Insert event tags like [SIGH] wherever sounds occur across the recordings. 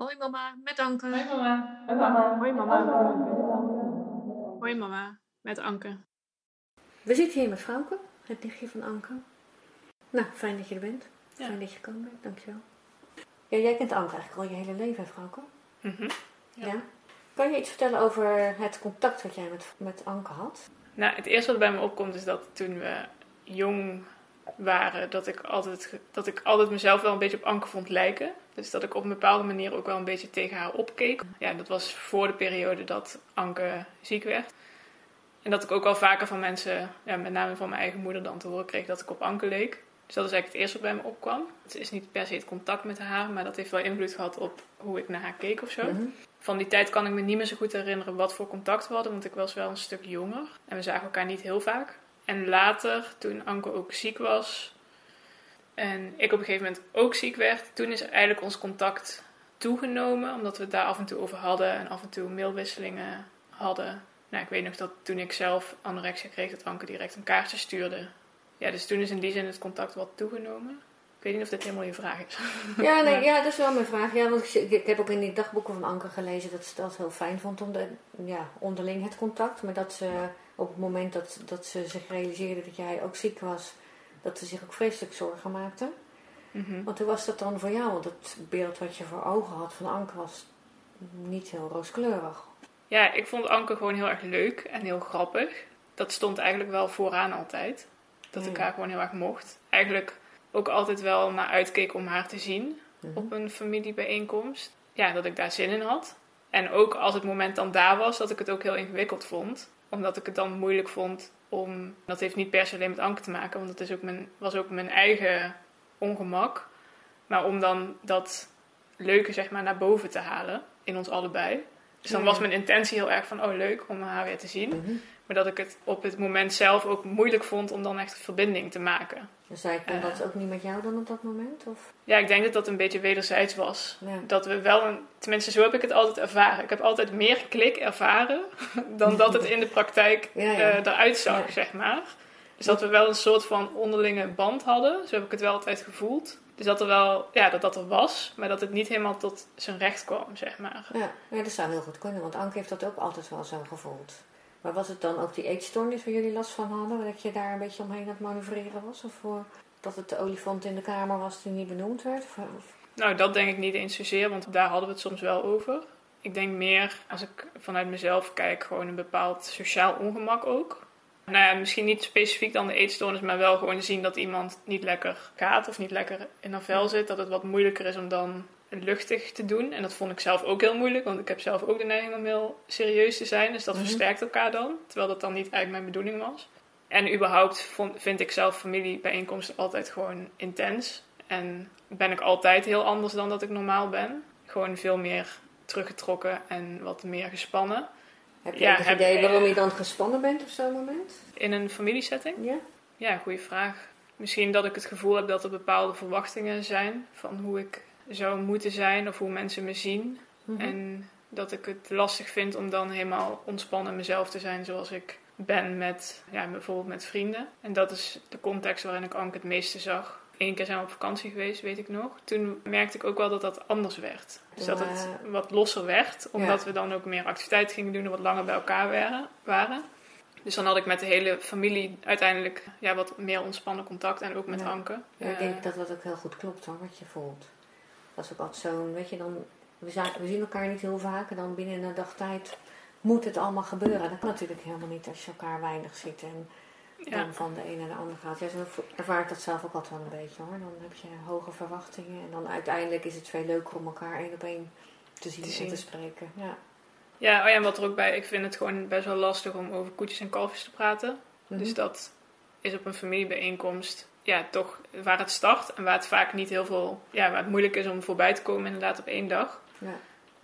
Hoi mama, met Anke. Hoi mama. Hoi mama. Hoi mama. Hoi mama, met Anke. We zitten hier met Frauke, het nichtje van Anke. Nou, fijn dat je er bent. Ja. Fijn dat je kan bent, dankjewel. Ja, jij kent Anke eigenlijk al je hele leven, Frauke? Mhm. Ja. Kan je iets vertellen over het contact wat jij met, met Anke had? Nou, het eerste wat bij me opkomt is dat toen we jong waren, dat ik altijd, dat ik altijd mezelf wel een beetje op Anke vond lijken. Dus dat ik op een bepaalde manier ook wel een beetje tegen haar opkeek. Ja, dat was voor de periode dat Anke ziek werd. En dat ik ook al vaker van mensen, ja, met name van mijn eigen moeder, dan te horen kreeg dat ik op Anke leek. Dus dat is eigenlijk het eerste wat bij me opkwam. Het is niet per se het contact met haar, maar dat heeft wel invloed gehad op hoe ik naar haar keek of zo. Mhm. Van die tijd kan ik me niet meer zo goed herinneren wat voor contact we hadden, want ik was wel een stuk jonger. En we zagen elkaar niet heel vaak. En later, toen Anke ook ziek was en ik op een gegeven moment ook ziek werd, toen is eigenlijk ons contact toegenomen, omdat we het daar af en toe over hadden en af en toe mailwisselingen hadden. Nou, ik weet nog dat toen ik zelf anorexia kreeg, dat Anke direct een kaartje stuurde. Ja, dus toen is in die zin het contact wat toegenomen. Ik weet niet of dit helemaal je vraag is. [LAUGHS] Ja, nee, ja, dat is wel mijn vraag. Ja, want ik, ik heb ook in die dagboeken van Anke gelezen dat ze dat heel fijn vond om de, ja, onderling het contact. Maar dat ze op het moment dat, dat ze zich realiseerde dat jij ook ziek was, dat ze zich ook vreselijk zorgen maakte. Mhm. Want hoe was dat dan voor jou? Want het beeld wat je voor ogen had van Anke was niet heel rooskleurig. Ja, ik vond Anke gewoon heel erg leuk en heel grappig. Dat stond eigenlijk wel vooraan altijd. Dat ik Ja. haar gewoon heel erg mocht. Eigenlijk ook altijd wel naar uitkeek om haar te zien Mhm. op een familiebijeenkomst. Ja, dat ik daar zin in had. En ook als het moment dan daar was, dat ik het ook heel ingewikkeld vond. Omdat ik het dan moeilijk vond om... Dat heeft niet per se alleen met Anke te maken, want het is ook mijn, was ook mijn eigen ongemak. Maar om dan dat leuke zeg maar naar boven te halen in ons allebei. Dus dan was mijn intentie heel erg van, oh leuk om haar weer te zien. Mhm. Maar dat ik het op het moment zelf ook moeilijk vond om dan echt verbinding te maken. Dus zij kon Eh. dat ook niet met jou dan op dat moment? Of? Ja, ik denk dat dat een beetje wederzijds was. Ja. Dat we wel een, tenminste zo heb ik het altijd ervaren. Ik heb altijd meer klik ervaren [LAUGHS] dan dat het in de praktijk Ja, ja. eh, eruit zag, zeg maar. Dus dat we wel een soort van onderlinge band hadden. Zo heb ik het wel altijd gevoeld. Dus dat er wel, ja, dat dat er was, maar dat het niet helemaal tot zijn recht kwam, zeg maar. Ja, ja, dat zou heel goed kunnen, want Anke heeft dat ook altijd wel zo gevoeld. Maar was het dan ook die eetstoornis waar jullie last van hadden? Dat je daar een beetje omheen aan het manoeuvreren was? Of voor, dat het de olifant in de kamer was die niet benoemd werd? Of, of- Nou, dat denk ik niet eens zozeer, want daar hadden we het soms wel over. Ik denk meer, als ik vanuit mezelf kijk, gewoon een bepaald sociaal ongemak ook. Nou ja, misschien niet specifiek dan de eetstoornis, maar wel gewoon zien dat iemand niet lekker gaat of niet lekker in haar vel zit. Dat het wat moeilijker is om dan luchtig te doen. En dat vond ik zelf ook heel moeilijk, want ik heb zelf ook de neiging om heel serieus te zijn. Dus dat Mhm. versterkt elkaar dan, terwijl dat dan niet eigenlijk mijn bedoeling was. En überhaupt vond, vind ik zelf familiebijeenkomsten altijd gewoon intens. En ben ik altijd heel anders dan dat ik normaal ben. Gewoon veel meer teruggetrokken en wat meer gespannen. Heb je Ja, heb- idee waarom je dan gespannen bent op zo'n moment? In een familiesetting? Ja? Ja, goede vraag. Misschien dat ik het gevoel heb dat er bepaalde verwachtingen zijn van hoe ik zou moeten zijn of hoe mensen me zien. Mhm. En dat ik het lastig vind om dan helemaal ontspannen mezelf te zijn zoals ik ben met, ja, bijvoorbeeld met vrienden. En dat is de context waarin ik Anke het meeste zag. Eén keer zijn we op vakantie geweest, weet ik nog. Toen merkte ik ook wel dat dat anders werd. Dus dat het wat losser werd, omdat Ja. we dan ook meer activiteiten gingen doen en wat langer bij elkaar waren-. Dus dan had ik met de hele familie uiteindelijk ja, wat meer ontspannen contact en ook met Ja. Anke. Ja, ik Eh, denk dat dat ook heel goed klopt hoor, wat je voelt. Dat is ook altijd zo'n, weet je, dan, we, zijn, we zien elkaar niet heel vaak en dan binnen een dag tijd moet het allemaal gebeuren. Dat kan natuurlijk helemaal niet als je elkaar weinig ziet en ja. dan van de een naar de ander gaat. Ja, zo ervaar ik dat zelf ook altijd wel een beetje hoor. Dan heb je hoge verwachtingen en dan uiteindelijk is het veel leuker om elkaar één op één te zien Te en te spreken. Ja. Ja, oh ja, en wat er ook bij, ik vind het gewoon best wel lastig om over koetjes en kalfjes te praten. Mhm. Dus dat is op een familiebijeenkomst ja, toch waar het start en waar het vaak niet heel veel, ja, waar het moeilijk is om voorbij te komen inderdaad op één dag. Ja.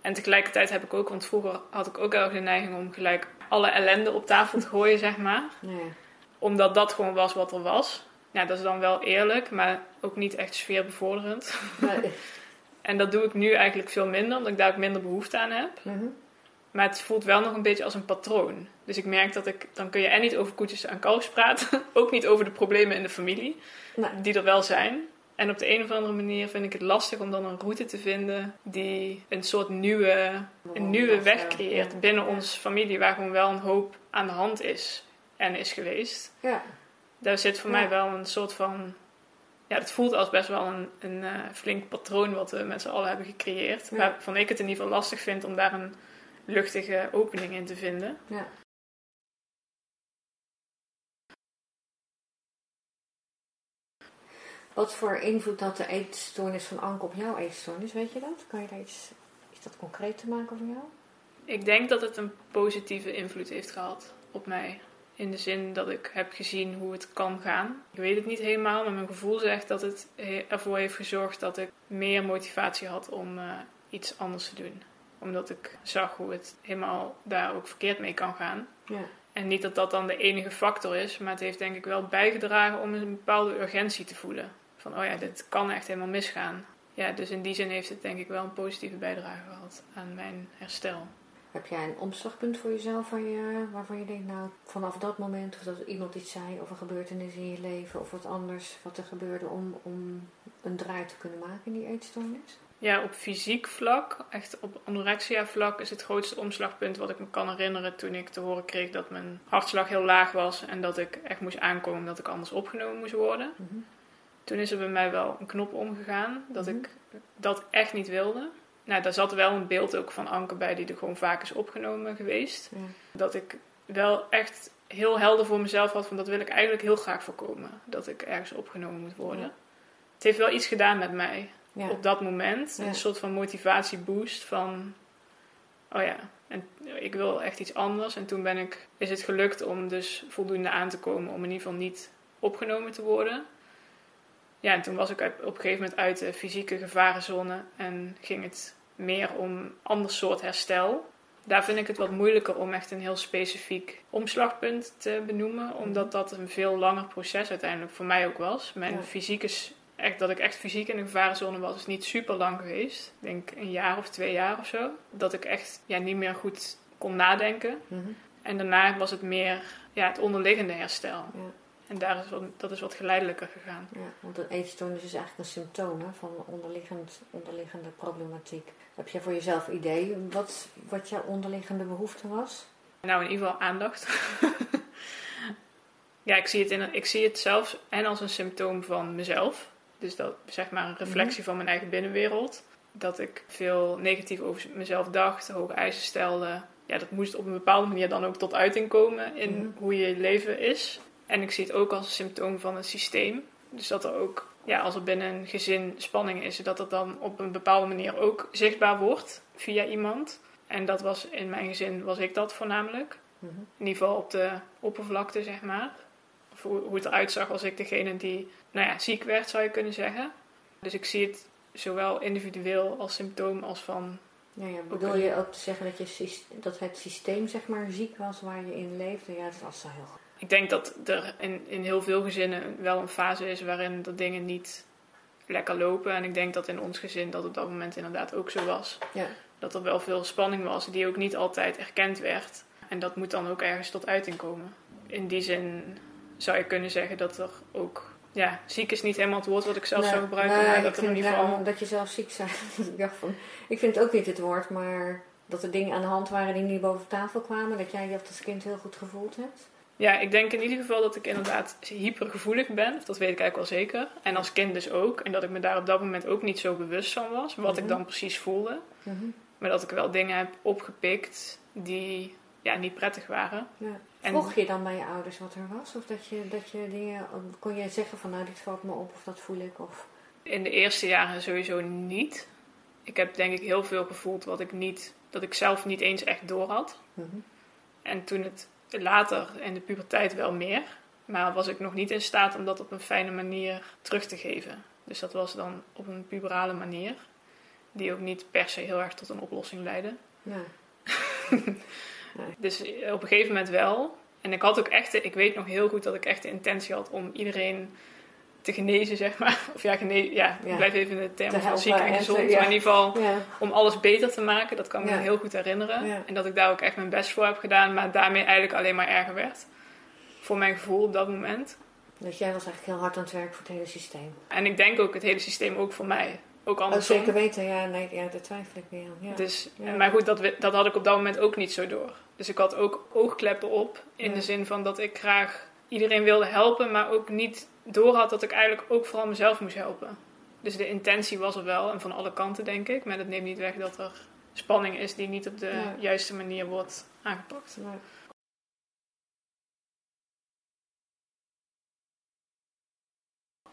En tegelijkertijd heb ik ook, want vroeger had ik ook erg de neiging om gelijk alle ellende op tafel te gooien, zeg maar. Omdat dat gewoon was wat er was. Ja, dat is dan wel eerlijk, maar ook niet echt sfeerbevorderend. Nee. [LAUGHS] En dat doe ik nu eigenlijk veel minder, omdat ik daar ook minder behoefte aan heb. Mhm. Maar het voelt wel nog een beetje als een patroon. Dus ik merk dat ik, dan kun je en niet over koetjes en kalfjes praten, [LAUGHS] ook niet over de problemen in de familie, Nee. die er wel zijn. En op de een of andere manier vind ik het lastig om dan een route te vinden die een soort nieuwe, een nieuwe weg creëert binnen onze familie, waar gewoon wel een hoop aan de hand is en is geweest. Ja, Daar zit voor Ja. mij wel een soort van. Ja, het voelt als best wel een, een eh, flink patroon wat we met z'n allen hebben gecreëerd. Ja. Waarvan ik het in ieder geval lastig vind om daar een luchtige opening in te vinden. ja. Wat voor invloed had de eetstoornis van Anke op jouw eetstoornis, weet je dat? Kan je daar iets, iets dat concreet te maken voor jou? Ik denk dat het een positieve invloed heeft gehad op mij. In de zin dat ik heb gezien hoe het kan gaan. Ik weet het niet helemaal, maar mijn gevoel zegt dat het he- ervoor heeft gezorgd dat ik meer motivatie had om eh, iets anders te doen. Omdat ik zag hoe het helemaal daar ook verkeerd mee kan gaan. Ja, En niet dat dat dan de enige factor is, maar het heeft denk ik wel bijgedragen om een bepaalde urgentie te voelen. Van, oh ja, dit kan echt helemaal misgaan. Ja, dus in die zin heeft het denk ik wel een positieve bijdrage gehad aan mijn herstel. Heb jij een omslagpunt voor jezelf waar je, waarvan je denkt, nou, vanaf dat moment, of dat iemand iets zei, of een gebeurtenis in je leven, of wat anders, wat er gebeurde om, om een draai te kunnen maken in die eetstoornis? Ja, op fysiek vlak, echt op anorexia vlak, is het grootste omslagpunt wat ik me kan herinneren toen ik te horen kreeg dat mijn hartslag heel laag was en dat ik echt moest aankomen dat ik anders opgenomen moest worden. Mhm. Toen is er bij mij wel een knop omgegaan dat Mhm. ik dat echt niet wilde. Nou, daar zat wel een beeld ook van Anke bij die er gewoon vaak is opgenomen geweest. Ja. Dat ik wel echt heel helder voor mezelf had van dat wil ik eigenlijk heel graag voorkomen. Dat ik ergens opgenomen moet worden. Ja. Het heeft wel iets gedaan met mij Ja. op dat moment. Een soort van motivatieboost van, oh ja, en ik wil echt iets anders. En toen ben ik, is het gelukt om dus voldoende aan te komen om in ieder geval niet opgenomen te worden. Ja, en toen was ik op een gegeven moment uit de fysieke gevarenzone en ging het meer om ander soort herstel. Daar vind ik het wat moeilijker om echt een heel specifiek omslagpunt te benoemen, omdat dat een veel langer proces uiteindelijk voor mij ook was. Mijn Ja. fysiek is echt, dat ik echt fysiek in de gevarenzone was, is niet super lang geweest. Ik denk een jaar of twee jaar of zo. Dat ik echt ja, niet meer goed kon nadenken. Mhm. En daarna was het meer ja, het onderliggende herstel. Ja. En daar is wat, dat is wat geleidelijker gegaan. Ja, want een eetstoornis is eigenlijk een symptoom hè, van onderliggend, onderliggende problematiek. Heb jij voor jezelf idee wat, wat jouw onderliggende behoefte was? Nou, in ieder geval aandacht. [LAUGHS] ja, ik zie, het in, ik zie het zelfs en als een symptoom van mezelf. Dus dat zeg maar een reflectie van mijn eigen binnenwereld. Dat ik veel negatief over mezelf dacht, hoge eisen stelde. Ja, dat moest op een bepaalde manier dan ook tot uiting komen in Mhm. hoe je leven is. En ik zie het ook als een symptoom van het systeem. Dus dat er ook, ja, als er binnen een gezin spanning is, dat het dan op een bepaalde manier ook zichtbaar wordt via iemand. En dat was in mijn gezin, was ik dat voornamelijk. Mhm. In ieder geval op de oppervlakte, zeg maar. Of hoe, hoe het eruit zag als ik degene die, nou ja, ziek werd, zou je kunnen zeggen. Dus ik zie het zowel individueel als symptoom als van... Ja, ja, bedoel je ook te zeggen dat, je, dat het systeem zeg maar ziek was waar je in leefde? Ja, dat was zo heel goed. Ik denk dat er in, in heel veel gezinnen wel een fase is waarin de dingen niet lekker lopen. En ik denk dat in ons gezin dat op dat moment inderdaad ook zo was. Ja. Dat er wel veel spanning was die ook niet altijd erkend werd. En dat moet dan ook ergens tot uiting komen. In die zin zou je kunnen zeggen dat er ook... Ja, ziek is niet helemaal het woord wat ik zelf Nee, zou gebruiken. nee, maar ik dat er in vind ieder het geval... dat je zelf ziek bent. [LAUGHS] ik dacht van, ik vind het ook niet het woord, maar dat er dingen aan de hand waren die niet boven tafel kwamen, dat jij dat als kind heel goed gevoeld hebt. Ja, ik denk in ieder geval dat ik inderdaad hypergevoelig ben. Dat weet ik eigenlijk wel zeker. En als kind dus ook. En dat ik me daar op dat moment ook niet zo bewust van was. Wat Mhm. ik dan precies voelde. Mhm. Maar dat ik wel dingen heb opgepikt die ja, niet prettig waren. Ja. En- Vroeg je dan bij je ouders wat er was? Of dat je, dat je dingen, kon je zeggen van nou dit valt me op of dat voel ik? Of... In de eerste jaren sowieso niet. Ik heb denk ik heel veel gevoeld wat ik niet, dat ik zelf niet eens echt door had. Mhm. En toen het later in de puberteit wel meer. Maar was ik nog niet in staat om dat op een fijne manier terug te geven. Dus dat was dan op een puberale manier. Die ook niet per se heel erg tot een oplossing leidde. Ja. [LAUGHS] Dus op een gegeven moment wel. En ik had ook echt, ik weet nog heel goed dat ik echt de intentie had om iedereen te genezen, zeg maar. [LAUGHS] Of ja, gene ja, blijf even in de termen Te van ziek en gezond. ja. Maar in ieder geval Ja. om alles beter te maken. Dat kan me heel goed herinneren. En dat ik daar ook echt mijn best voor heb gedaan. Maar daarmee eigenlijk alleen maar erger werd. Voor mijn gevoel op dat moment. Dus jij was eigenlijk heel hard aan het werk voor het hele systeem. En ik denk ook het hele systeem ook voor mij. Ook Oh, andersom. zeker weten, ja, nee, ja, daar twijfel ik weer aan. Ja. Dus, Ja. Maar goed, dat, dat had ik op dat moment ook niet zo door. Dus ik had ook oogkleppen op. In Ja. de zin van dat ik graag iedereen wilde helpen. Maar ook niet door had dat ik eigenlijk ook vooral mezelf moest helpen. Dus de intentie was er wel. En van alle kanten denk ik. Maar dat neemt niet weg dat er spanning is die niet op de juiste manier wordt aangepakt.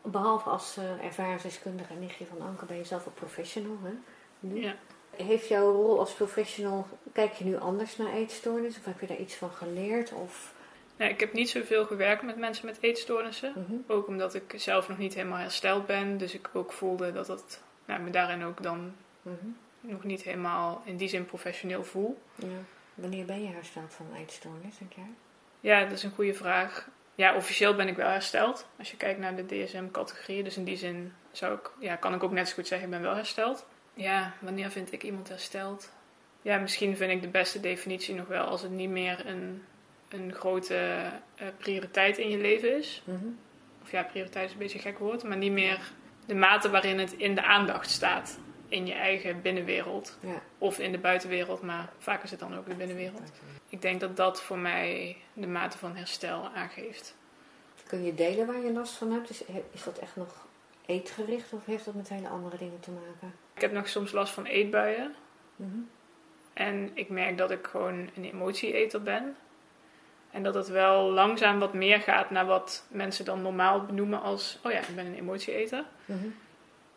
Behalve als uh, ervaringsdeskundige en nichtje van Anke ben je zelf een professional, hè? Nu. Ja. Heeft jouw rol als professional, kijk je nu anders naar eetstoornis? Of heb je daar iets van geleerd? Of, Nee, ik heb niet zoveel gewerkt met mensen met eetstoornissen. Mhm. Ook omdat ik zelf nog niet helemaal hersteld ben. Dus ik ook voelde dat het nou, me daarin ook dan Mhm. nog niet helemaal in die zin professioneel voel. ja. Wanneer ben je hersteld van eetstoornis, denk jij? Ja, dat is een goede vraag. Ja, officieel ben ik wel hersteld. Als je kijkt naar de DSM-categorieën. Dus in die zin zou ik, ja, kan ik ook net zo goed zeggen, ik ben wel hersteld. Ja, wanneer vind ik iemand hersteld? Ja, misschien vind ik de beste definitie nog wel als het niet meer een, een grote eh, prioriteit in je leven is. Mhm. Of ja, prioriteit is een beetje een gek woord. Maar niet meer de mate waarin het in de aandacht staat. In je eigen binnenwereld. Ja. Of in de buitenwereld, maar vaak is het dan ook de binnenwereld. Ik denk dat dat voor mij de mate van herstel aangeeft. Kun je delen waar je last van hebt? Is, is dat echt nog eetgericht of heeft dat met hele andere dingen te maken? Ik heb nog soms last van eetbuien. Mhm. En ik merk dat ik gewoon een emotieeter ben. En dat het wel langzaam wat meer gaat naar wat mensen dan normaal benoemen als... Oh ja, ik ben een emotieeter. Mhm.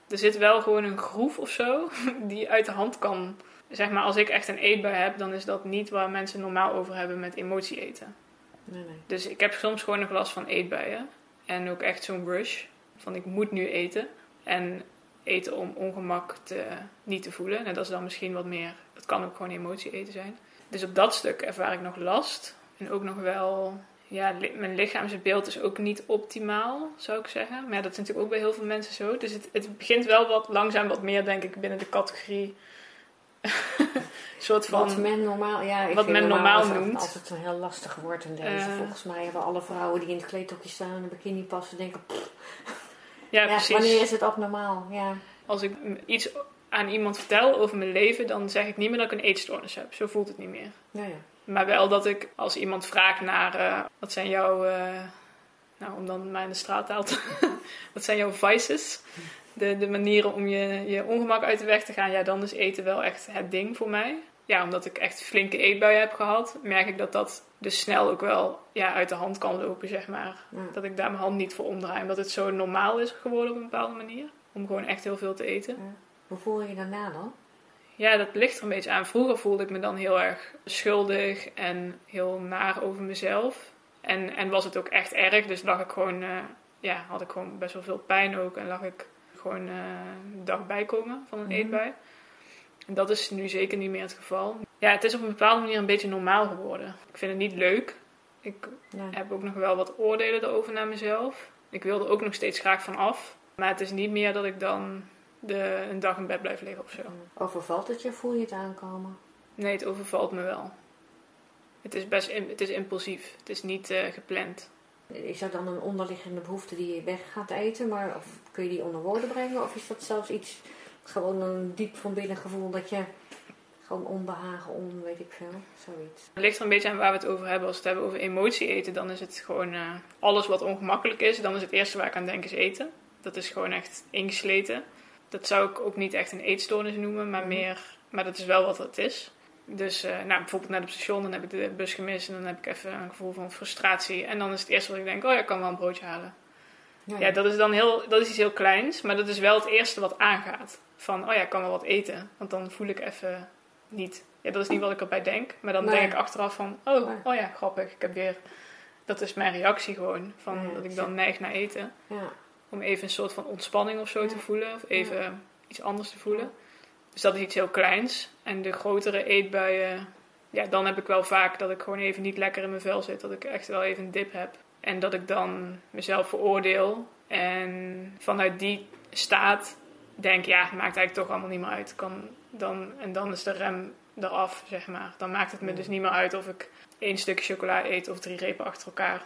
Er zit wel gewoon een groef of zo [LAUGHS] die uit de hand kan... Zeg maar, als ik echt een eetbui heb, dan is dat niet waar mensen normaal over hebben met emotie eten. Nee, nee. Dus ik heb soms gewoon nog last van eetbuien. En ook echt zo'n rush. Van ik moet nu eten. En eten om ongemak te, niet te voelen. En dat is dan misschien wat meer. Dat kan ook gewoon emotie eten zijn. Dus op dat stuk ervaar ik nog last. En ook nog wel. Ja, mijn lichaamsbeeld is ook niet optimaal, zou ik zeggen. Maar ja, dat is natuurlijk ook bij heel veel mensen zo. Dus het, het begint wel wat langzaam wat meer, denk ik, binnen de categorie. [LAUGHS] soort van. Wat men normaal, ja, wat men normaal noemt. Als het een heel lastig wordt in deze. Volgens mij hebben alle vrouwen die in het kleedhokje staan en een bikini passen denken, pff, ja, ja, precies. wanneer is het abnormaal? Ja. Als ik iets aan iemand vertel over mijn leven, dan zeg ik niet meer dat ik een eetstoornis heb. Zo voelt het niet meer. Nou ja. Maar wel dat ik, als iemand vraagt naar, eh, wat zijn jouw, eh, nou om dan maar in de straattaal te, [LAUGHS] wat zijn jouw vices? De, de manieren om je, je ongemak uit de weg te gaan, ja dan is eten wel echt het ding voor mij. Ja, omdat ik echt flinke eetbuien heb gehad, merk ik dat dat dus snel ook wel ja, uit de hand kan lopen, zeg maar. Ja. Dat ik daar mijn hand niet voor omdraai, omdat het zo normaal is geworden op een bepaalde manier. Om gewoon echt heel veel te eten. Hoe voel je je daarna dan? Ja, dat ligt er een beetje aan. Vroeger voelde ik me dan heel erg schuldig en heel naar over mezelf. En, en was het ook echt erg. Dus lag ik gewoon, eh, ja, had ik gewoon best wel veel pijn ook. En lag ik gewoon eh, een dag bijkomen van een Mhm. eetbui. En dat is nu zeker niet meer het geval. Ja, het is op een bepaalde manier een beetje normaal geworden. Ik vind het niet leuk. Ik heb ook nog wel wat oordelen erover naar mezelf. Ik wil er ook nog steeds graag van af. Maar het is niet meer dat ik dan de, een dag in bed blijf liggen of zo. Overvalt het je? Voel je het aankomen? Nee, het overvalt me wel. Het is best het is impulsief. Het is niet eh, gepland. Is dat dan een onderliggende behoefte die je weg gaat eten? Maar of kun je die onder woorden brengen? Of is dat zelfs iets, gewoon een diep van binnen gevoel dat je gewoon onbehagen, on weet ik veel, zoiets. Het ligt er een beetje aan waar we het over hebben. Als we het hebben over emotie eten, dan is het gewoon eh, alles wat ongemakkelijk is. Dan is het eerste waar ik aan denk is eten. Dat is gewoon echt ingesleten. Dat zou ik ook niet echt een eetstoornis noemen, maar Mhm. meer... Maar dat is wel wat het is. Dus eh, nou, bijvoorbeeld naar het station, dan heb ik de bus gemist en dan heb ik even een gevoel van frustratie. En dan is het eerste wat ik denk, oh ja, ik kan wel een broodje halen. Ja, dat is dan heel, dat is iets heel kleins, maar dat is wel het eerste wat aangaat. Van, oh ja, ik kan wel wat eten, want dan voel ik even niet. Ja, dat is niet wat ik erbij denk, maar dan Nee. denk ik achteraf van, oh, oh ja, grappig, ik heb weer... Dat is mijn reactie gewoon, van Ja, dat ik dan neig naar eten. Ja. Om even een soort van ontspanning of zo Ja. te voelen, of even iets anders te voelen. Dus dat is iets heel kleins. En de grotere eetbuien, ja, dan heb ik wel vaak dat ik gewoon even niet lekker in mijn vel zit. Dat ik echt wel even een dip heb. En dat ik dan mezelf veroordeel. En vanuit die staat denk, ja, het maakt eigenlijk toch allemaal niet meer uit. Kan dan, en dan is de rem eraf, zeg maar. Dan maakt het me dus niet meer uit of ik één stukje chocola eet of drie repen achter elkaar.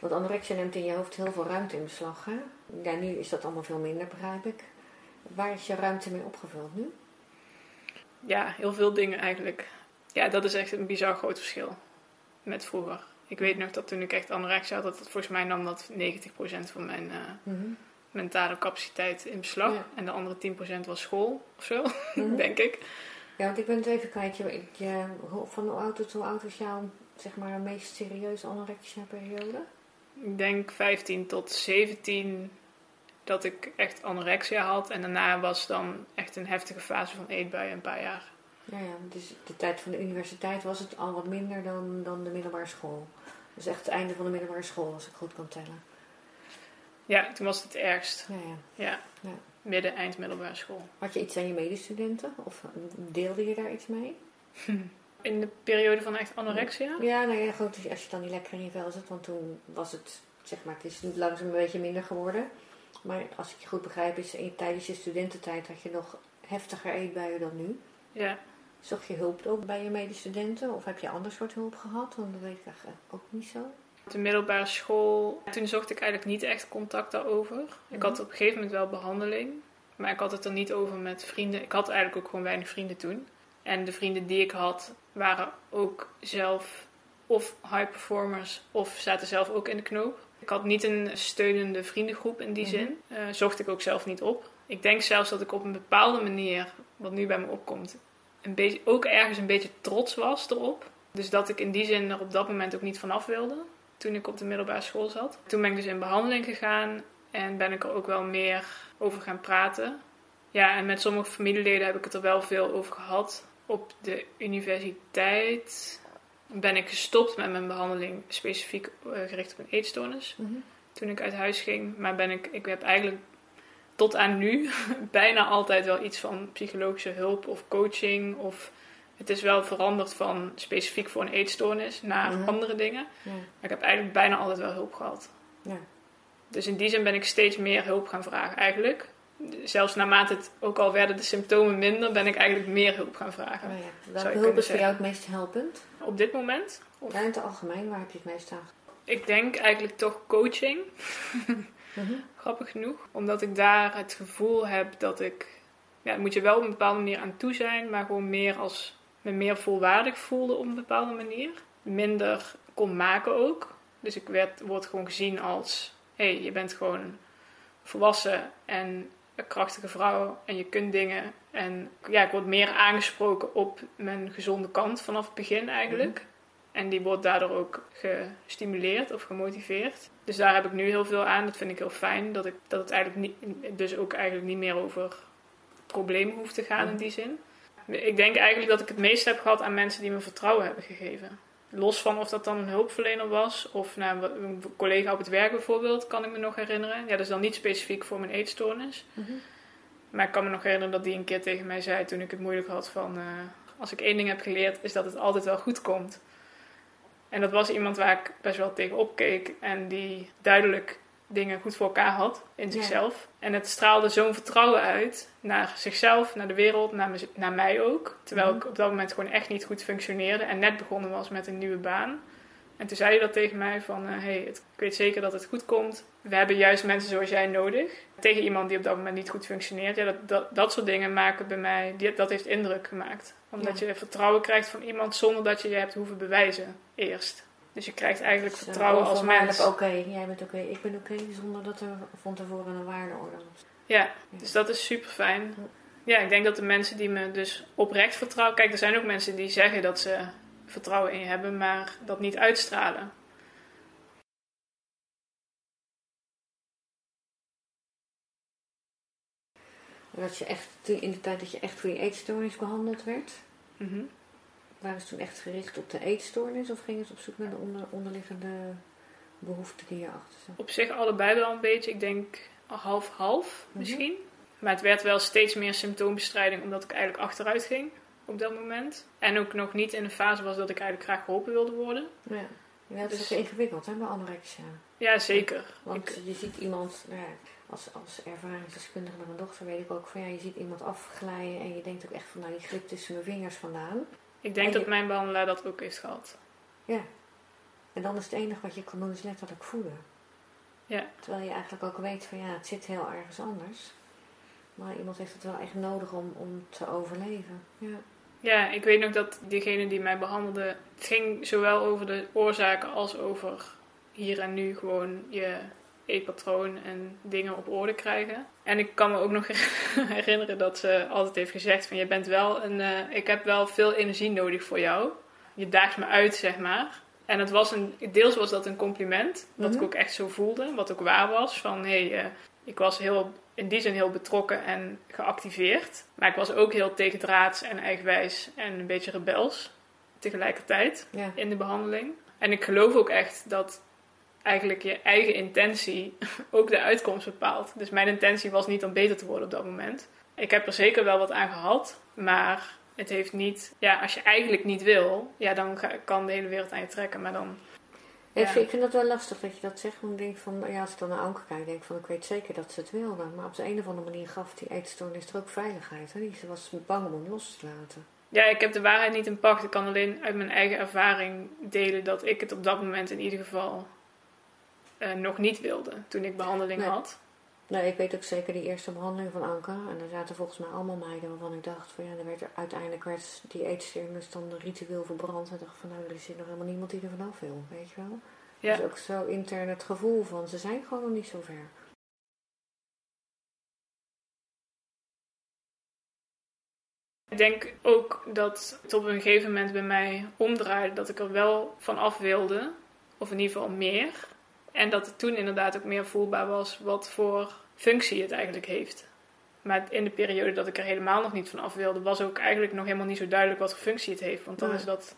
Want anorexia neemt in je hoofd heel veel ruimte in beslag. Hè? Ja, nu is dat allemaal veel minder, begrijp ik. Waar is je ruimte mee opgevuld nu? Ja, heel veel dingen eigenlijk. Ja, dat is echt een bizar groot verschil met vroeger. Ik weet nog dat toen ik echt anorexia had, dat volgens mij nam dat 90% van mijn uh, mentale capaciteit in beslag. Ja. En de andere 10% was school of zo, [LAUGHS] Mhm. denk ik. Ja, want ik ben het even kwijt. Je, je, van hoe oud tot hoe oud was jouw zeg maar, meest serieuze anorexia periode? Ik denk 15 tot 17 dat ik echt anorexia had. En daarna was dan echt een heftige fase van eetbuien een paar jaar. Ja, ja, dus de tijd van de universiteit was het al wat minder dan, dan de middelbare school. Dus echt het einde van de middelbare school, als ik goed kan tellen. Ja, toen was het het ergst. Ja, ja. Ja, Ja. midden, eind middelbare school. Had je iets aan je medestudenten? Of deelde je daar iets mee? [LAUGHS] In de periode van echt anorexia? Ja, nou ja, goed, als je dan niet lekker in je vel zit. Want toen was het, zeg maar, het is langzaam een beetje minder geworden. Maar als ik je goed begrijp, is in, tijdens je studententijd had je nog heftiger eetbuien dan nu. Ja. Zocht je hulp ook bij je medestudenten? Of heb je ander soort hulp gehad? Want dat weet ik eigenlijk ook niet zo. De middelbare school, toen zocht ik eigenlijk niet echt contact daarover. Ik had op een gegeven moment wel behandeling, maar ik had het er niet over met vrienden. Ik had eigenlijk ook gewoon weinig vrienden toen. En de vrienden die ik had, waren ook zelf of high performers of zaten zelf ook in de knoop. Ik had niet een steunende vriendengroep in die Mhm. zin. Eh, zocht ik ook zelf niet op. Ik denk zelfs dat ik op een bepaalde manier, wat nu bij me opkomt, een beetje, ook ergens een beetje trots was erop. Dus dat ik in die zin er op dat moment ook niet vanaf wilde toen ik op de middelbare school zat. Toen ben ik dus in behandeling gegaan en ben ik er ook wel meer over gaan praten. Ja, en met sommige familieleden heb ik het er wel veel over gehad. Op de universiteit ben ik gestopt met mijn behandeling specifiek eh, gericht op een eetstoornis. Toen ik uit huis ging, maar ben ik, ik heb eigenlijk tot aan nu [LAUGHS] bijna altijd wel iets van psychologische hulp of coaching of het is wel veranderd van specifiek voor een eetstoornis naar Mhm. andere dingen. Ja. Maar ik heb eigenlijk bijna altijd wel hulp gehad. Ja. Dus in die zin ben ik steeds meer hulp gaan vragen eigenlijk. Zelfs naarmate het, ook al werden de symptomen minder, ben ik eigenlijk meer hulp gaan vragen. Ja, Zou welke hulp is voor jou het meest helpend? Op dit moment, of, Ja, in het algemeen, waar heb je het meest aan? ik denk eigenlijk toch coaching, [LAUGHS] Mhm. grappig genoeg. Omdat ik daar het gevoel heb dat ik, ja, daar moet je wel op een bepaalde manier aan toe zijn, maar gewoon meer als, me meer volwaardig voelde op een bepaalde manier. Minder kon maken ook. Dus ik werd, word gewoon gezien als, hé, hey, je bent gewoon volwassen en een krachtige vrouw en je kunt dingen. En ja, ik word meer aangesproken op mijn gezonde kant vanaf het begin eigenlijk. En die wordt daardoor ook gestimuleerd of gemotiveerd. Dus daar heb ik nu heel veel aan. Dat vind ik heel fijn. Dat, ik, dat het eigenlijk niet, dus ook eigenlijk niet meer over problemen hoeft te gaan in die zin. Ik denk eigenlijk dat ik het meest heb gehad aan mensen die me vertrouwen hebben gegeven. Los van of dat dan een hulpverlener was of nou, een collega op het werk bijvoorbeeld, kan ik me nog herinneren. Ja, dat is dan niet specifiek voor mijn eetstoornis. Mhm. Maar ik kan me nog herinneren dat die een keer tegen mij zei toen ik het moeilijk had van... eh, als ik één ding heb geleerd is dat het altijd wel goed komt. En dat was iemand waar ik best wel tegen opkeek en die duidelijk dingen goed voor elkaar had in Ja. zichzelf. En het straalde zo'n vertrouwen uit naar zichzelf, naar de wereld, naar, mez- naar mij ook. Terwijl Mhm. ik op dat moment gewoon echt niet goed functioneerde en net begonnen was met een nieuwe baan. En toen zei hij dat tegen mij van, hé, hey, het- ik weet zeker dat het goed komt. We hebben juist mensen zoals jij nodig. Tegen iemand die op dat moment niet goed functioneert. Ja, dat, dat, dat soort dingen maken bij mij, die, dat heeft indruk gemaakt. Omdat Ja. je vertrouwen krijgt van iemand zonder dat je je hebt hoeven bewijzen eerst. Dus je krijgt eigenlijk Dus, vertrouwen als mens. Oké, jij bent oké, ik ben oké, zonder dat er van tevoren een waardeorde was. Ja, dus dat is super fijn. Ja, ik denk dat de mensen die me dus oprecht vertrouwen. Kijk, er zijn ook mensen die zeggen dat ze vertrouwen in je hebben, maar dat niet uitstralen. En dat je echt, in de tijd dat je echt voor die eetstoornis behandeld werd, Mhm. Waren ze toen echt gericht op de eetstoornis of gingen ze op zoek naar de onder, onderliggende behoeften die erachter zat? Op zich allebei wel een beetje. Ik denk half-half Mhm. misschien. Maar het werd wel steeds meer symptoombestrijding omdat ik eigenlijk achteruit ging op dat moment. En ook nog niet in een fase was dat ik eigenlijk graag geholpen wilde worden. Ja, ja dat is Dus- ook ingewikkeld hè, bij anorexia. Ja, zeker. Want Ik- je ziet iemand, nou ja, als, als ervaringsdeskundige met mijn dochter weet ik ook van ja, je ziet iemand afglijden en je denkt ook echt van nou die glipt tussen mijn vingers vandaan. Ik denk En dat mijn behandelaar dat ook heeft gehad. Ja. En dan is het enige wat je kan doen is letterlijk voeden. Ja. Terwijl je eigenlijk ook weet van ja, het zit heel ergens anders. Maar iemand heeft het wel echt nodig om, om te overleven. Ja. Ja, ik weet nog dat diegene die mij behandelde, het ging zowel over de oorzaken als over hier en nu gewoon je eetpatroon en dingen op orde krijgen. En ik kan me ook nog [LAUGHS] herinneren dat ze altijd heeft gezegd van je bent wel een, eh, ik heb wel veel energie nodig voor jou. Je daagt me uit, zeg maar. En het was een, deels was dat een compliment, dat ik Mhm. ook echt zo voelde, wat ook waar was. Van hé, hey, eh, ik was heel, in die zin heel betrokken en geactiveerd. Maar ik was ook heel tegendraads en eigenwijs en een beetje rebels tegelijkertijd Ja. in de behandeling. En ik geloof ook echt dat eigenlijk je eigen intentie [LAUGHS] ook de uitkomst bepaalt. Dus mijn intentie was niet om beter te worden op dat moment. Ik heb er zeker wel wat aan gehad, maar het heeft niet... Ja, als je eigenlijk niet wil, ja, dan kan de hele wereld aan je trekken. Maar dan... Ja, ik, vind, ik vind het wel lastig dat je dat zegt. Want ik denk van, ja, als ik dan naar Anke kijk, denk ik van, ik weet zeker dat ze het wilde. Maar op de een of andere manier gaf die eetstoornis er ook veiligheid. Hè? Ze was bang om hem los te laten. Ja, ik heb de waarheid niet in pacht. Ik kan alleen uit mijn eigen ervaring delen dat ik het op dat moment in ieder geval eh, nog niet wilde toen ik behandeling Nee. had. Nou, ik weet ook zeker die eerste behandeling van Anke. En er zaten volgens mij allemaal meiden waarvan ik dacht van ja, er werd er, uiteindelijk werd die eetstoornis dan ritueel verbrand. En dacht van nou, er is hier nog helemaal niemand die er vanaf wil, weet je wel. Ja. Dus ook zo intern het gevoel van ze zijn gewoon nog niet zo ver. Ik denk ook dat het op een gegeven moment bij mij omdraaide dat ik er wel van af wilde, of in ieder geval meer. En dat het toen inderdaad ook meer voelbaar was wat voor functie het eigenlijk heeft. Maar in de periode dat ik er helemaal nog niet van af wilde, was ook eigenlijk nog helemaal niet zo duidelijk wat voor functie het heeft. Want dan Nee. is dat,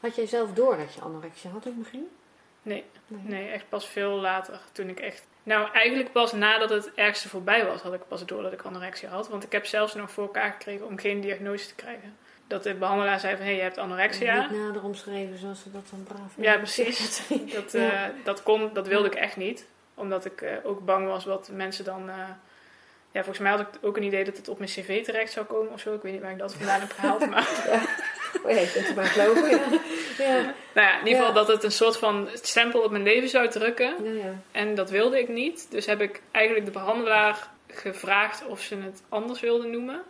Had jij zelf door dat je anorexia had in het begin? nee, nee, echt pas veel later. Toen ik echt. Nou, eigenlijk pas nadat het ergste voorbij was, had ik pas door dat ik anorexia had. Want ik heb zelfs nog voor elkaar gekregen om geen diagnose te krijgen. Dat de behandelaar zei van, hé, je hebt anorexia. Niet nader omschreven zoals ze dat dan braaf Ja, precies. [LAUGHS] Dat, eh, Ja. dat, kon, dat wilde ik echt niet. Omdat ik eh, ook bang was wat mensen dan... eh, ja, volgens mij had ik ook een idee dat het op mijn cv terecht zou komen of zo. Ik weet niet waar ik dat vandaan heb gehaald. Maar [LAUGHS] Oh ja, kunt er maar geloven. Ja. [LAUGHS] Ja. nou ja, in ieder geval dat het een soort van stempel op mijn leven zou drukken. Ja, ja. En dat wilde ik niet. Dus heb ik eigenlijk de behandelaar gevraagd of ze het anders wilden noemen.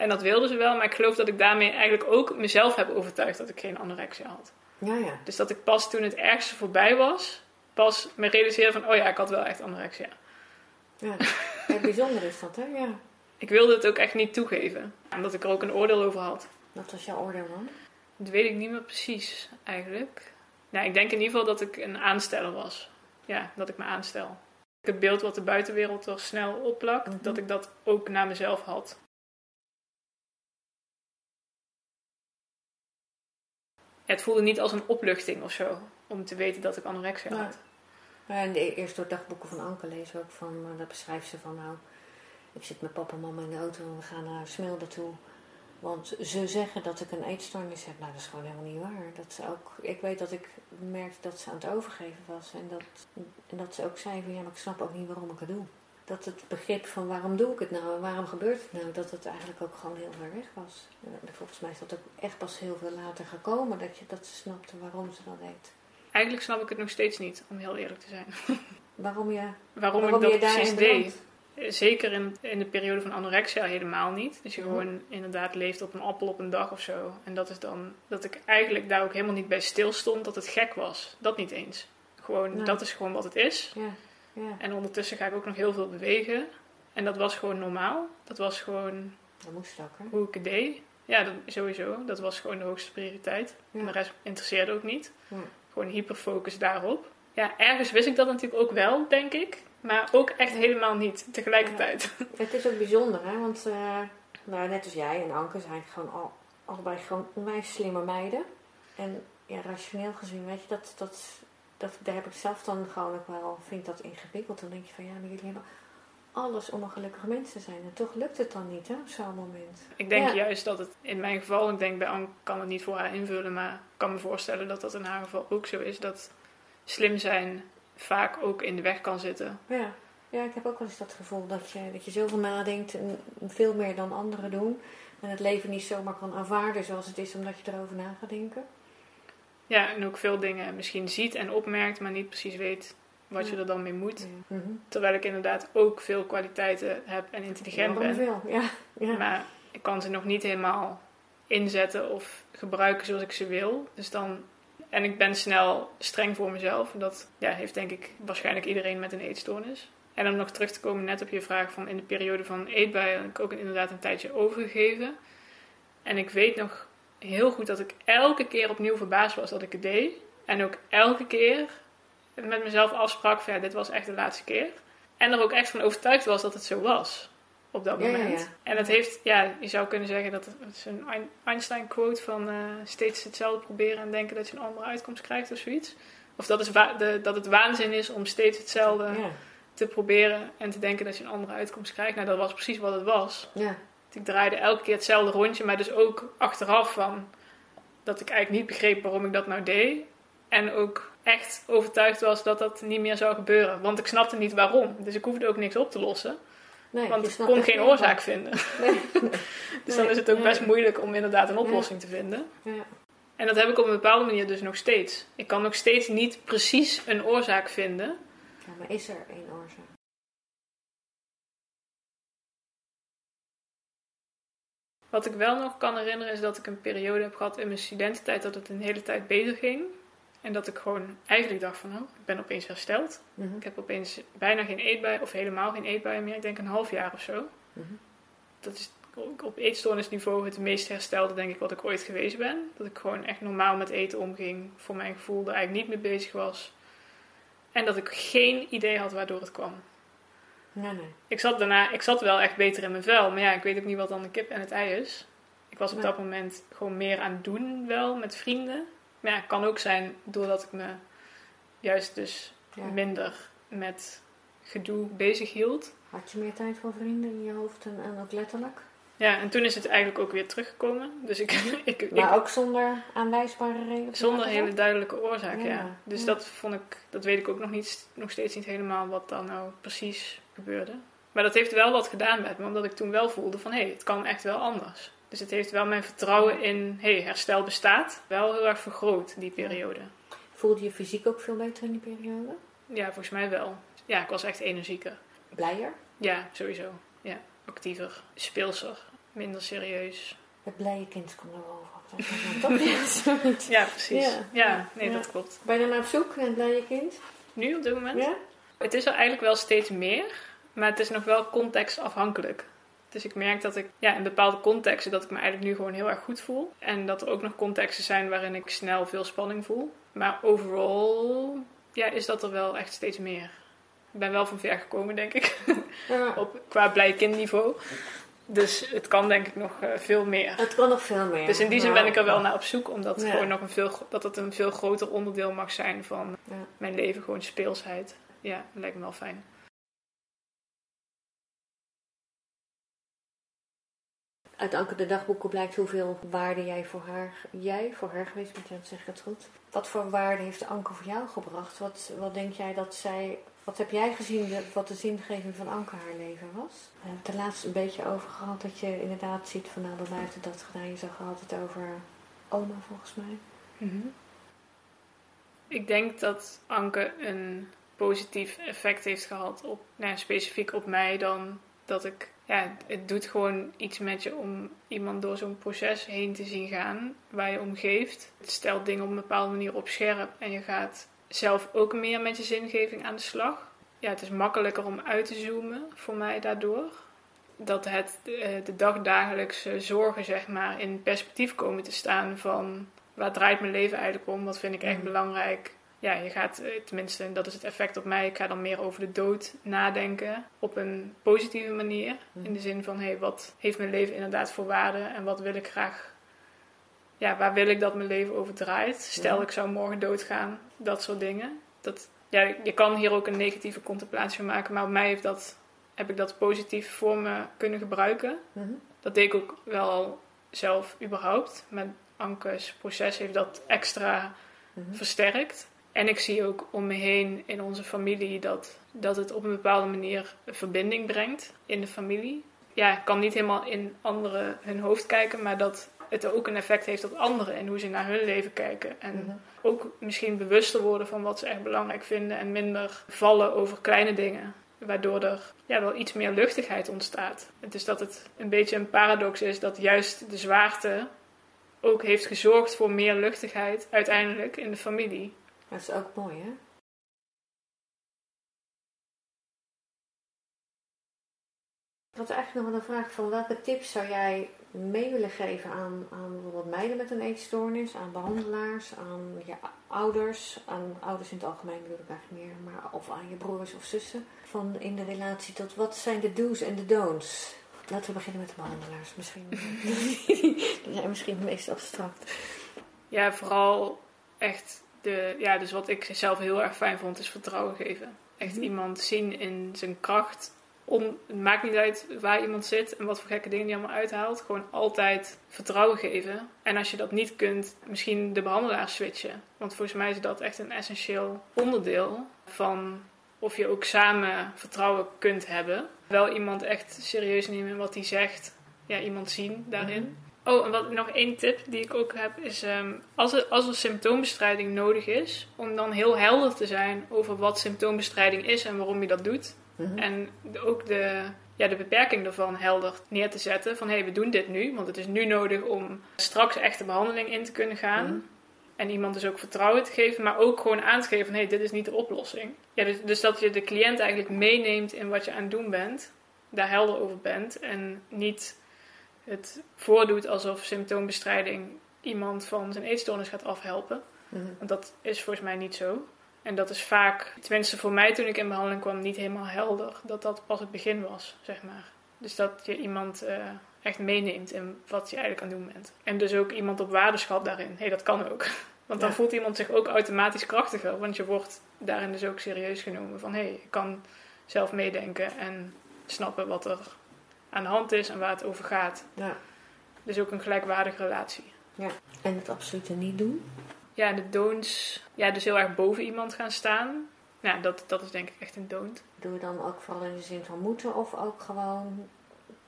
En dat wilden ze wel. Maar ik geloof dat ik daarmee eigenlijk ook mezelf heb overtuigd dat ik geen anorexia had. ja, ja. Dus dat ik pas toen het ergste voorbij was, pas me realiseerde van, oh ja, ik had wel echt anorexia. ja. Ja, bijzonder is dat, hè? Ja. [LAUGHS] Ik wilde het ook echt niet toegeven, omdat ik er ook een oordeel over had. Wat was jouw oordeel dan? Dat weet ik niet meer precies, eigenlijk. Nou, ik denk in ieder geval dat ik een aansteller was. Ja, dat ik me aanstel. Het beeld wat de buitenwereld er snel opplakt, Mhm. dat ik dat ook naar mezelf had. Het voelde niet als een opluchting of zo, om te weten dat ik anorexia had. Ja, en de, eerst door dagboeken van Anke lezen ook van, daar beschrijft ze van nou, ik zit met papa en mama in de auto en we gaan naar Smilde toe. Want ze zeggen dat ik een eetstoornis heb. Nou, dat is gewoon helemaal niet waar. Dat ze ook, ik weet dat ik merkte dat ze aan het overgeven was. En dat, en dat ze ook zei van ja, maar ik snap ook niet waarom ik het doe. Dat het begrip van waarom doe ik het nou en waarom gebeurt het nou, dat het eigenlijk ook gewoon heel ver weg was. En volgens mij is dat ook echt pas heel veel later gekomen dat, je, dat ze snapte waarom ze dat deed. Eigenlijk snap ik het nog steeds niet, om heel eerlijk te zijn. [LAUGHS] Waarom je, Waarom, waarom ik dat precies deed. belandt. Zeker in, in de periode van anorexia helemaal niet. Dus je Mhm. gewoon inderdaad leeft op een appel op een dag of zo. En dat is dan dat ik eigenlijk daar ook helemaal niet bij stilstond dat het gek was. Dat niet eens. Gewoon, Nee. dat is gewoon wat het is. Ja, ja. En ondertussen ga ik ook nog heel veel bewegen. En dat was gewoon normaal. Dat was gewoon Dat moest ook, hè? hoe ik het deed. Ja, dat, sowieso. Dat was gewoon de hoogste prioriteit. Ja. En de rest interesseerde ook niet. Ja. Gewoon hyperfocus daarop. Ja, ergens wist ik dat natuurlijk ook wel, denk ik. Maar ook echt helemaal niet tegelijkertijd. Het is ook bijzonder, hè? Want eh, nou, net als jij en Anke zijn gewoon al, allebei gewoon onwijs slimme meiden. En ja, rationeel gezien, weet je, dat, dat, dat, daar heb ik zelf dan gewoon ook wel, vind dat ingewikkeld. Dan denk je van ja, maar jullie hebben alles om een gelukkig mens te zijn. En toch lukt het dan niet, hè, op zo'n moment. Ik denk Ja. juist dat het in mijn geval, ik denk bij Anne kan het niet voor haar invullen, maar ik kan me voorstellen dat dat in haar geval ook zo is. Dat slim zijn vaak ook in de weg kan zitten. Ja. ja, ik heb ook wel eens dat gevoel dat je, dat je zoveel nadenkt en veel meer dan anderen doen. En het leven niet zomaar kan aanvaarden zoals het is, omdat je erover na gaat denken. Ja, en ook veel dingen misschien ziet en opmerkt, maar niet precies weet wat je er dan mee moet. Ja. Mhm. Terwijl ik inderdaad ook veel kwaliteiten heb en intelligent ben. veel? Ja. ja. Maar ik kan ze nog niet helemaal inzetten of gebruiken zoals ik ze wil. Dus dan, en ik ben snel streng voor mezelf. En dat ja, heeft denk ik waarschijnlijk iedereen met een eetstoornis. En om nog terug te komen net op je vraag van in de periode van eetbuien heb ik ook inderdaad een tijdje overgegeven. En ik weet nog heel goed dat ik elke keer opnieuw verbaasd was dat ik het deed. En ook elke keer met mezelf afsprak van ja, dit was echt de laatste keer. En er ook echt van overtuigd was dat het zo was op dat Ja, ja, moment. ja. En dat heeft, ja, je zou kunnen zeggen dat het, het is een Ein- Einstein-quote van eh, steeds hetzelfde proberen en denken dat je een andere uitkomst krijgt of zoiets. Of dat, is de, dat het waanzin is om steeds hetzelfde te proberen en te denken dat je een andere uitkomst krijgt. Nou, dat was precies wat het was. Ik draaide elke keer hetzelfde rondje, maar dus ook achteraf van dat ik eigenlijk niet begreep waarom ik dat nou deed. En ook echt overtuigd was dat dat niet meer zou gebeuren. Want ik snapte niet waarom. Dus ik hoefde ook niks op te lossen. Nee, Want ik kon geen oorzaak vinden. Nee. [LAUGHS] Dus dan is het ook best moeilijk om inderdaad een oplossing te vinden. Ja. En dat heb ik op een bepaalde manier dus nog steeds. Ik kan nog steeds niet precies een oorzaak vinden. ja, maar is er één oorzaak? Wat ik wel nog kan herinneren is dat ik een periode heb gehad in mijn studententijd dat het een hele tijd beter ging. En dat ik gewoon eigenlijk dacht van, oh, ik ben opeens hersteld. Mhm. Ik heb opeens bijna geen eetbuien of helemaal geen eetbuien meer. Ik denk een half jaar of zo. Mhm. Dat is op eetstoornisniveau het meest herstelde denk ik wat ik ooit geweest ben. Dat ik gewoon echt normaal met eten omging. Voor mijn gevoel er eigenlijk niet mee bezig was. En dat ik geen idee had waardoor het kwam. Nee, nee. Ik zat daarna, ik zat wel echt beter in mijn vel. Maar ja, ik weet ook niet wat dan de kip en het ei is. Ik was op Nee. dat moment gewoon meer aan het doen wel met vrienden. Maar ja, het kan ook zijn doordat ik me juist dus Ja. minder met gedoe bezig hield. Had je meer tijd voor vrienden in je hoofd en, en ook letterlijk? Ja, en toen is het eigenlijk ook weer teruggekomen. Dus ik, ik, [LAUGHS] ik, Maar ook zonder aanwijsbare reden? zonder hele duidelijke oorzaak, ja. Ja, Dus ja. dat vond ik, dat weet ik ook nog, niet, nog steeds niet helemaal wat dan nou precies gebeurde. Maar dat heeft wel wat gedaan met me, omdat ik toen wel voelde van hé, hey, het kan echt wel anders. Dus het heeft wel mijn vertrouwen in hé, hey, herstel bestaat wel heel erg vergroot, die periode. Voelde je fysiek ook veel beter in die periode? Ja, volgens mij wel. Ja, ik was echt energieker. Blijer? Ja, sowieso. Ja, actiever, speelser, minder serieus. Het blije kind komt er wel over. Dat? [LAUGHS] Ja, zoiets. Ja, precies. Ja. Ja, nee, Ja. dat klopt. Ben je dan op zoek naar het blije kind? Nu op dit moment? Ja? Het is er eigenlijk wel steeds meer, maar het is nog wel contextafhankelijk. Dus ik merk dat ik ja, in bepaalde contexten dat ik me eigenlijk nu gewoon heel erg goed voel. En dat er ook nog contexten zijn waarin ik snel veel spanning voel. Maar overal ja, is dat er wel echt steeds meer. Ik ben wel van ver gekomen, denk ik, Ja. [LAUGHS] op, qua blij kindniveau. Dus het kan denk ik nog eh, veel meer. Het kan nog veel meer. Dus in die zin ben ik er wel naar op zoek, omdat Ja. gewoon nog een veel, dat het een veel groter onderdeel mag zijn van Ja. mijn leven, gewoon speelsheid. Ja, dat lijkt me wel fijn. Uit Anke de dagboeken blijkt hoeveel waarde jij voor haar, jij voor haar geweest bent, dat zeg ik het goed. Wat voor waarde heeft Anke voor jou gebracht? Wat, wat denk jij dat zij, wat heb jij gezien de- wat de zingeving van Anke haar leven was? We hebben het er laatst een beetje over gehad dat je inderdaad ziet van nou het dat gedaan. Je zag altijd over oma volgens mij. Ik denk dat Anke een positief effect heeft gehad op, nou, specifiek op mij dan dat ik, ja, het doet gewoon iets met je om iemand door zo'n proces heen te zien gaan waar je om geeft. Het stelt dingen op een bepaalde manier op scherp en je gaat zelf ook meer met je zingeving aan de slag. Ja, het is makkelijker om uit te zoomen voor mij daardoor. Dat het eh, de dagdagelijkse zorgen, zeg maar, in perspectief komen te staan van waar draait mijn leven eigenlijk om? Wat vind ik echt Mhm. belangrijk? Ja, je gaat, eh, tenminste, dat is het effect op mij. Ik ga dan meer over de dood nadenken op een positieve manier. Mhm. In de zin van, hé, hey, wat heeft mijn leven inderdaad voor waarde? En wat wil ik graag, ja, waar wil ik dat mijn leven over draait? Stel, Ja. ik zou morgen doodgaan. Dat soort dingen. Dat, ja, je kan hier ook een negatieve contemplatie van maken. Maar op mij heeft dat, heb ik dat positief voor me kunnen gebruiken. Mhm. Dat deed ik ook wel zelf überhaupt. Met Anke's proces heeft dat extra Mhm. versterkt. En ik zie ook om me heen in onze familie dat, dat het op een bepaalde manier een verbinding brengt in de familie. Ja, ik kan niet helemaal in anderen hun hoofd kijken, maar dat het ook een effect heeft op anderen en hoe ze naar hun leven kijken. En Mhm. ook misschien bewuster worden van wat ze echt belangrijk vinden en minder vallen over kleine dingen. Waardoor er ja, wel iets meer luchtigheid ontstaat. Het is dat het een beetje een paradox is dat juist de zwaarte ook heeft gezorgd voor meer luchtigheid uiteindelijk in de familie. Dat is ook mooi, hè? Ik had eigenlijk nog wel een vraag van welke tips zou jij mee willen geven aan, aan bijvoorbeeld meiden met een eetstoornis, aan behandelaars, aan je ouders, aan ouders in het algemeen bedoel ik eigenlijk meer, maar of aan je broers of zussen, van in de relatie tot wat zijn de do's en de don'ts? Laten we beginnen met de behandelaars misschien. [LAUGHS] Die zijn misschien het meest abstract. Ja, vooral echt de, ja, dus wat ik zelf heel erg fijn vond, is vertrouwen geven. Echt Mhm. iemand zien in zijn kracht. Om, het maakt niet uit waar iemand zit en wat voor gekke dingen die allemaal uithaalt. Gewoon altijd vertrouwen geven. En als je dat niet kunt, misschien de behandelaar switchen. Want volgens mij is dat echt een essentieel onderdeel van of je ook samen vertrouwen kunt hebben. Wel iemand echt serieus nemen in wat hij zegt. Ja, iemand zien daarin. Oh, en wat, nog één tip die ik ook heb is: ehm, als, er, als er symptoombestrijding nodig is, om dan heel helder te zijn over wat symptoombestrijding is en waarom je dat doet. Mhm. En de- ook de, ja, de beperking daarvan helder neer te zetten. Van hé, hey, we doen dit nu, want het is nu nodig om straks echte behandeling in te kunnen gaan. Mhm. En iemand dus ook vertrouwen te geven, maar ook gewoon aan te geven van hé, hey, dit is niet de oplossing. Ja, dus, dus dat je de cliënt eigenlijk meeneemt in wat je aan het doen bent, daar helder over bent en niet het voordoet alsof symptoombestrijding iemand van zijn eetstoornis gaat afhelpen. Mhm. Want dat is volgens mij niet zo. En dat is vaak, tenminste voor mij toen ik in behandeling kwam, niet helemaal helder. Dat dat pas het begin was, zeg maar. Dus dat je iemand eh, echt meeneemt in wat je eigenlijk aan het doen bent. En dus ook iemand op waarde schat daarin. Hé, hey, dat kan ook. [LAUGHS] Want dan Ja. voelt iemand zich ook automatisch krachtiger. Want je wordt daarin dus ook serieus genomen. Van hé, hey, ik kan zelf meedenken en snappen wat er aan de hand is en waar het over gaat. Ja. Dus ook een gelijkwaardige relatie. En het absolute niet doen. Ja, en de don'ts. Ja, dus heel erg boven iemand gaan staan. Ja, dat, dat is denk ik echt een don't. Doe je dan ook vooral in de zin van moeten of ook gewoon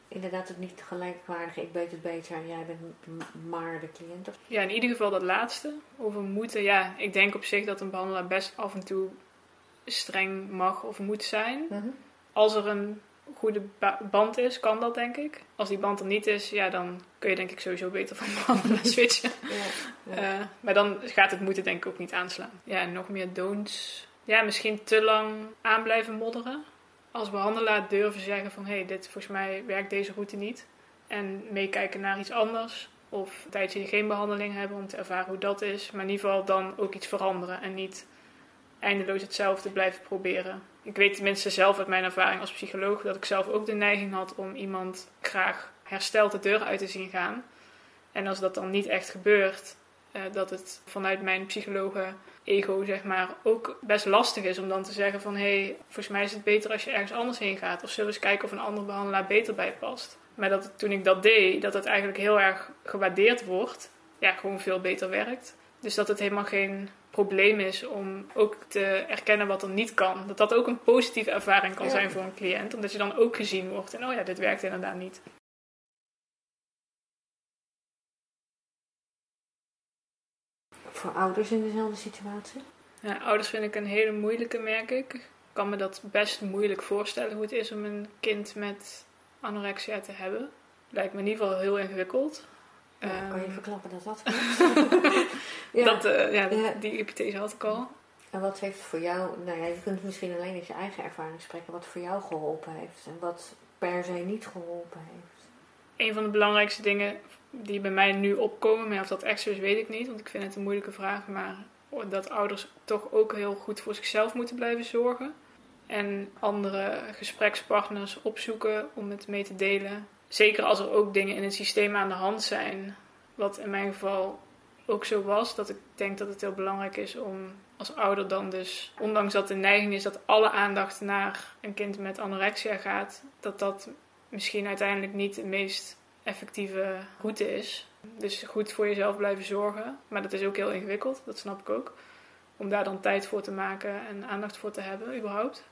inderdaad het niet gelijkwaardige ik weet het beter en jij bent maar de cliënt? Of... Ja, in ieder geval dat laatste. Over moeten. Ja, ik denk op zich dat een behandelaar best af en toe streng mag of moet zijn. Als er een goede ba- band is, kan dat denk ik. Als die band er niet is, ja, dan kun je denk ik sowieso beter van behandelaar [LAUGHS] switchen. Ja. Ja. Eh, maar dan gaat het moeten denk ik ook niet aanslaan. Ja, en nog meer don'ts. Ja, misschien te lang aan blijven modderen. Als behandelaar durven zeggen van... hé, hey, dit volgens mij werkt deze route niet. En meekijken naar iets anders. Of een tijdje geen behandeling hebben om te ervaren hoe dat is. Maar in ieder geval dan ook iets veranderen. En niet eindeloos hetzelfde blijven proberen. Ik weet tenminste zelf uit mijn ervaring als psycholoog... dat ik zelf ook de neiging had om iemand graag hersteld de deur uit te zien gaan. En als dat dan niet echt gebeurt... eh, dat het vanuit mijn psychologen ego, zeg maar, ook best lastig is om dan te zeggen van... hé, hey, volgens mij is het beter als je ergens anders heen gaat. Of zullen we eens kijken of een andere behandelaar beter bij past. Maar dat toen ik dat deed, dat het eigenlijk heel erg gewaardeerd wordt. Ja, gewoon veel beter werkt. Dus dat het helemaal geen probleem is om ook te erkennen wat er niet kan. Dat dat ook een positieve ervaring kan Ja. zijn voor een cliënt. Omdat je dan ook gezien wordt. En oh ja, dit werkt inderdaad niet. Voor ouders in dezelfde situatie? Ja, ouders vind ik een hele moeilijke, merk ik. Ik kan me dat best moeilijk voorstellen hoe het is om een kind met anorexia te hebben. Lijkt me in ieder geval heel ingewikkeld. Ja, kan je Ehm, verklappen dat dat? [LAUGHS] [LAUGHS] ja. dat, eh, ja, Ja. Die hypothese had ik al. En wat heeft voor jou, nou ja, je kunt misschien alleen uit je eigen ervaring spreken, wat voor jou geholpen heeft en wat per se niet geholpen heeft. Een van de belangrijkste dingen die bij mij nu opkomen, maar of dat echt zo is, weet ik niet, want ik vind het een moeilijke vraag. Maar dat ouders toch ook heel goed voor zichzelf moeten blijven zorgen. En andere gesprekspartners opzoeken om het mee te delen. Zeker als er ook dingen in het systeem aan de hand zijn. Wat in mijn geval ook zo was. Dat ik denk dat het heel belangrijk is om als ouder dan dus, ondanks dat de neiging is dat alle aandacht naar een kind met anorexia gaat, dat dat misschien uiteindelijk niet de meest effectieve route is. Dus goed voor jezelf blijven zorgen. Maar dat is ook heel ingewikkeld, dat snap ik ook. Om daar dan tijd voor te maken en aandacht voor te hebben, überhaupt.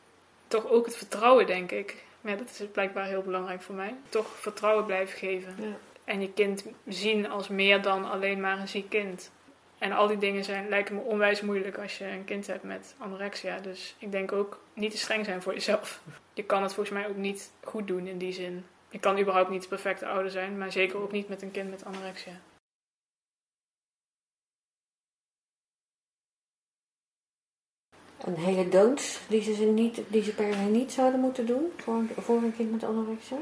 Toch ook het vertrouwen, denk ik. Maar ja, dat is blijkbaar heel belangrijk voor mij. Toch vertrouwen blijven geven. Ja. En je kind zien als meer dan alleen maar een ziek kind. En al die dingen zijn, lijken me onwijs moeilijk als je een kind hebt met anorexia. Dus ik denk ook niet te streng zijn voor jezelf. Je kan het volgens mij ook niet goed doen in die zin. Je kan überhaupt niet perfecte ouder zijn, maar zeker ook niet met een kind met anorexia. Een hele doods die ze, niet, die ze per se niet zouden moeten doen voor, voor een kind met anorexia?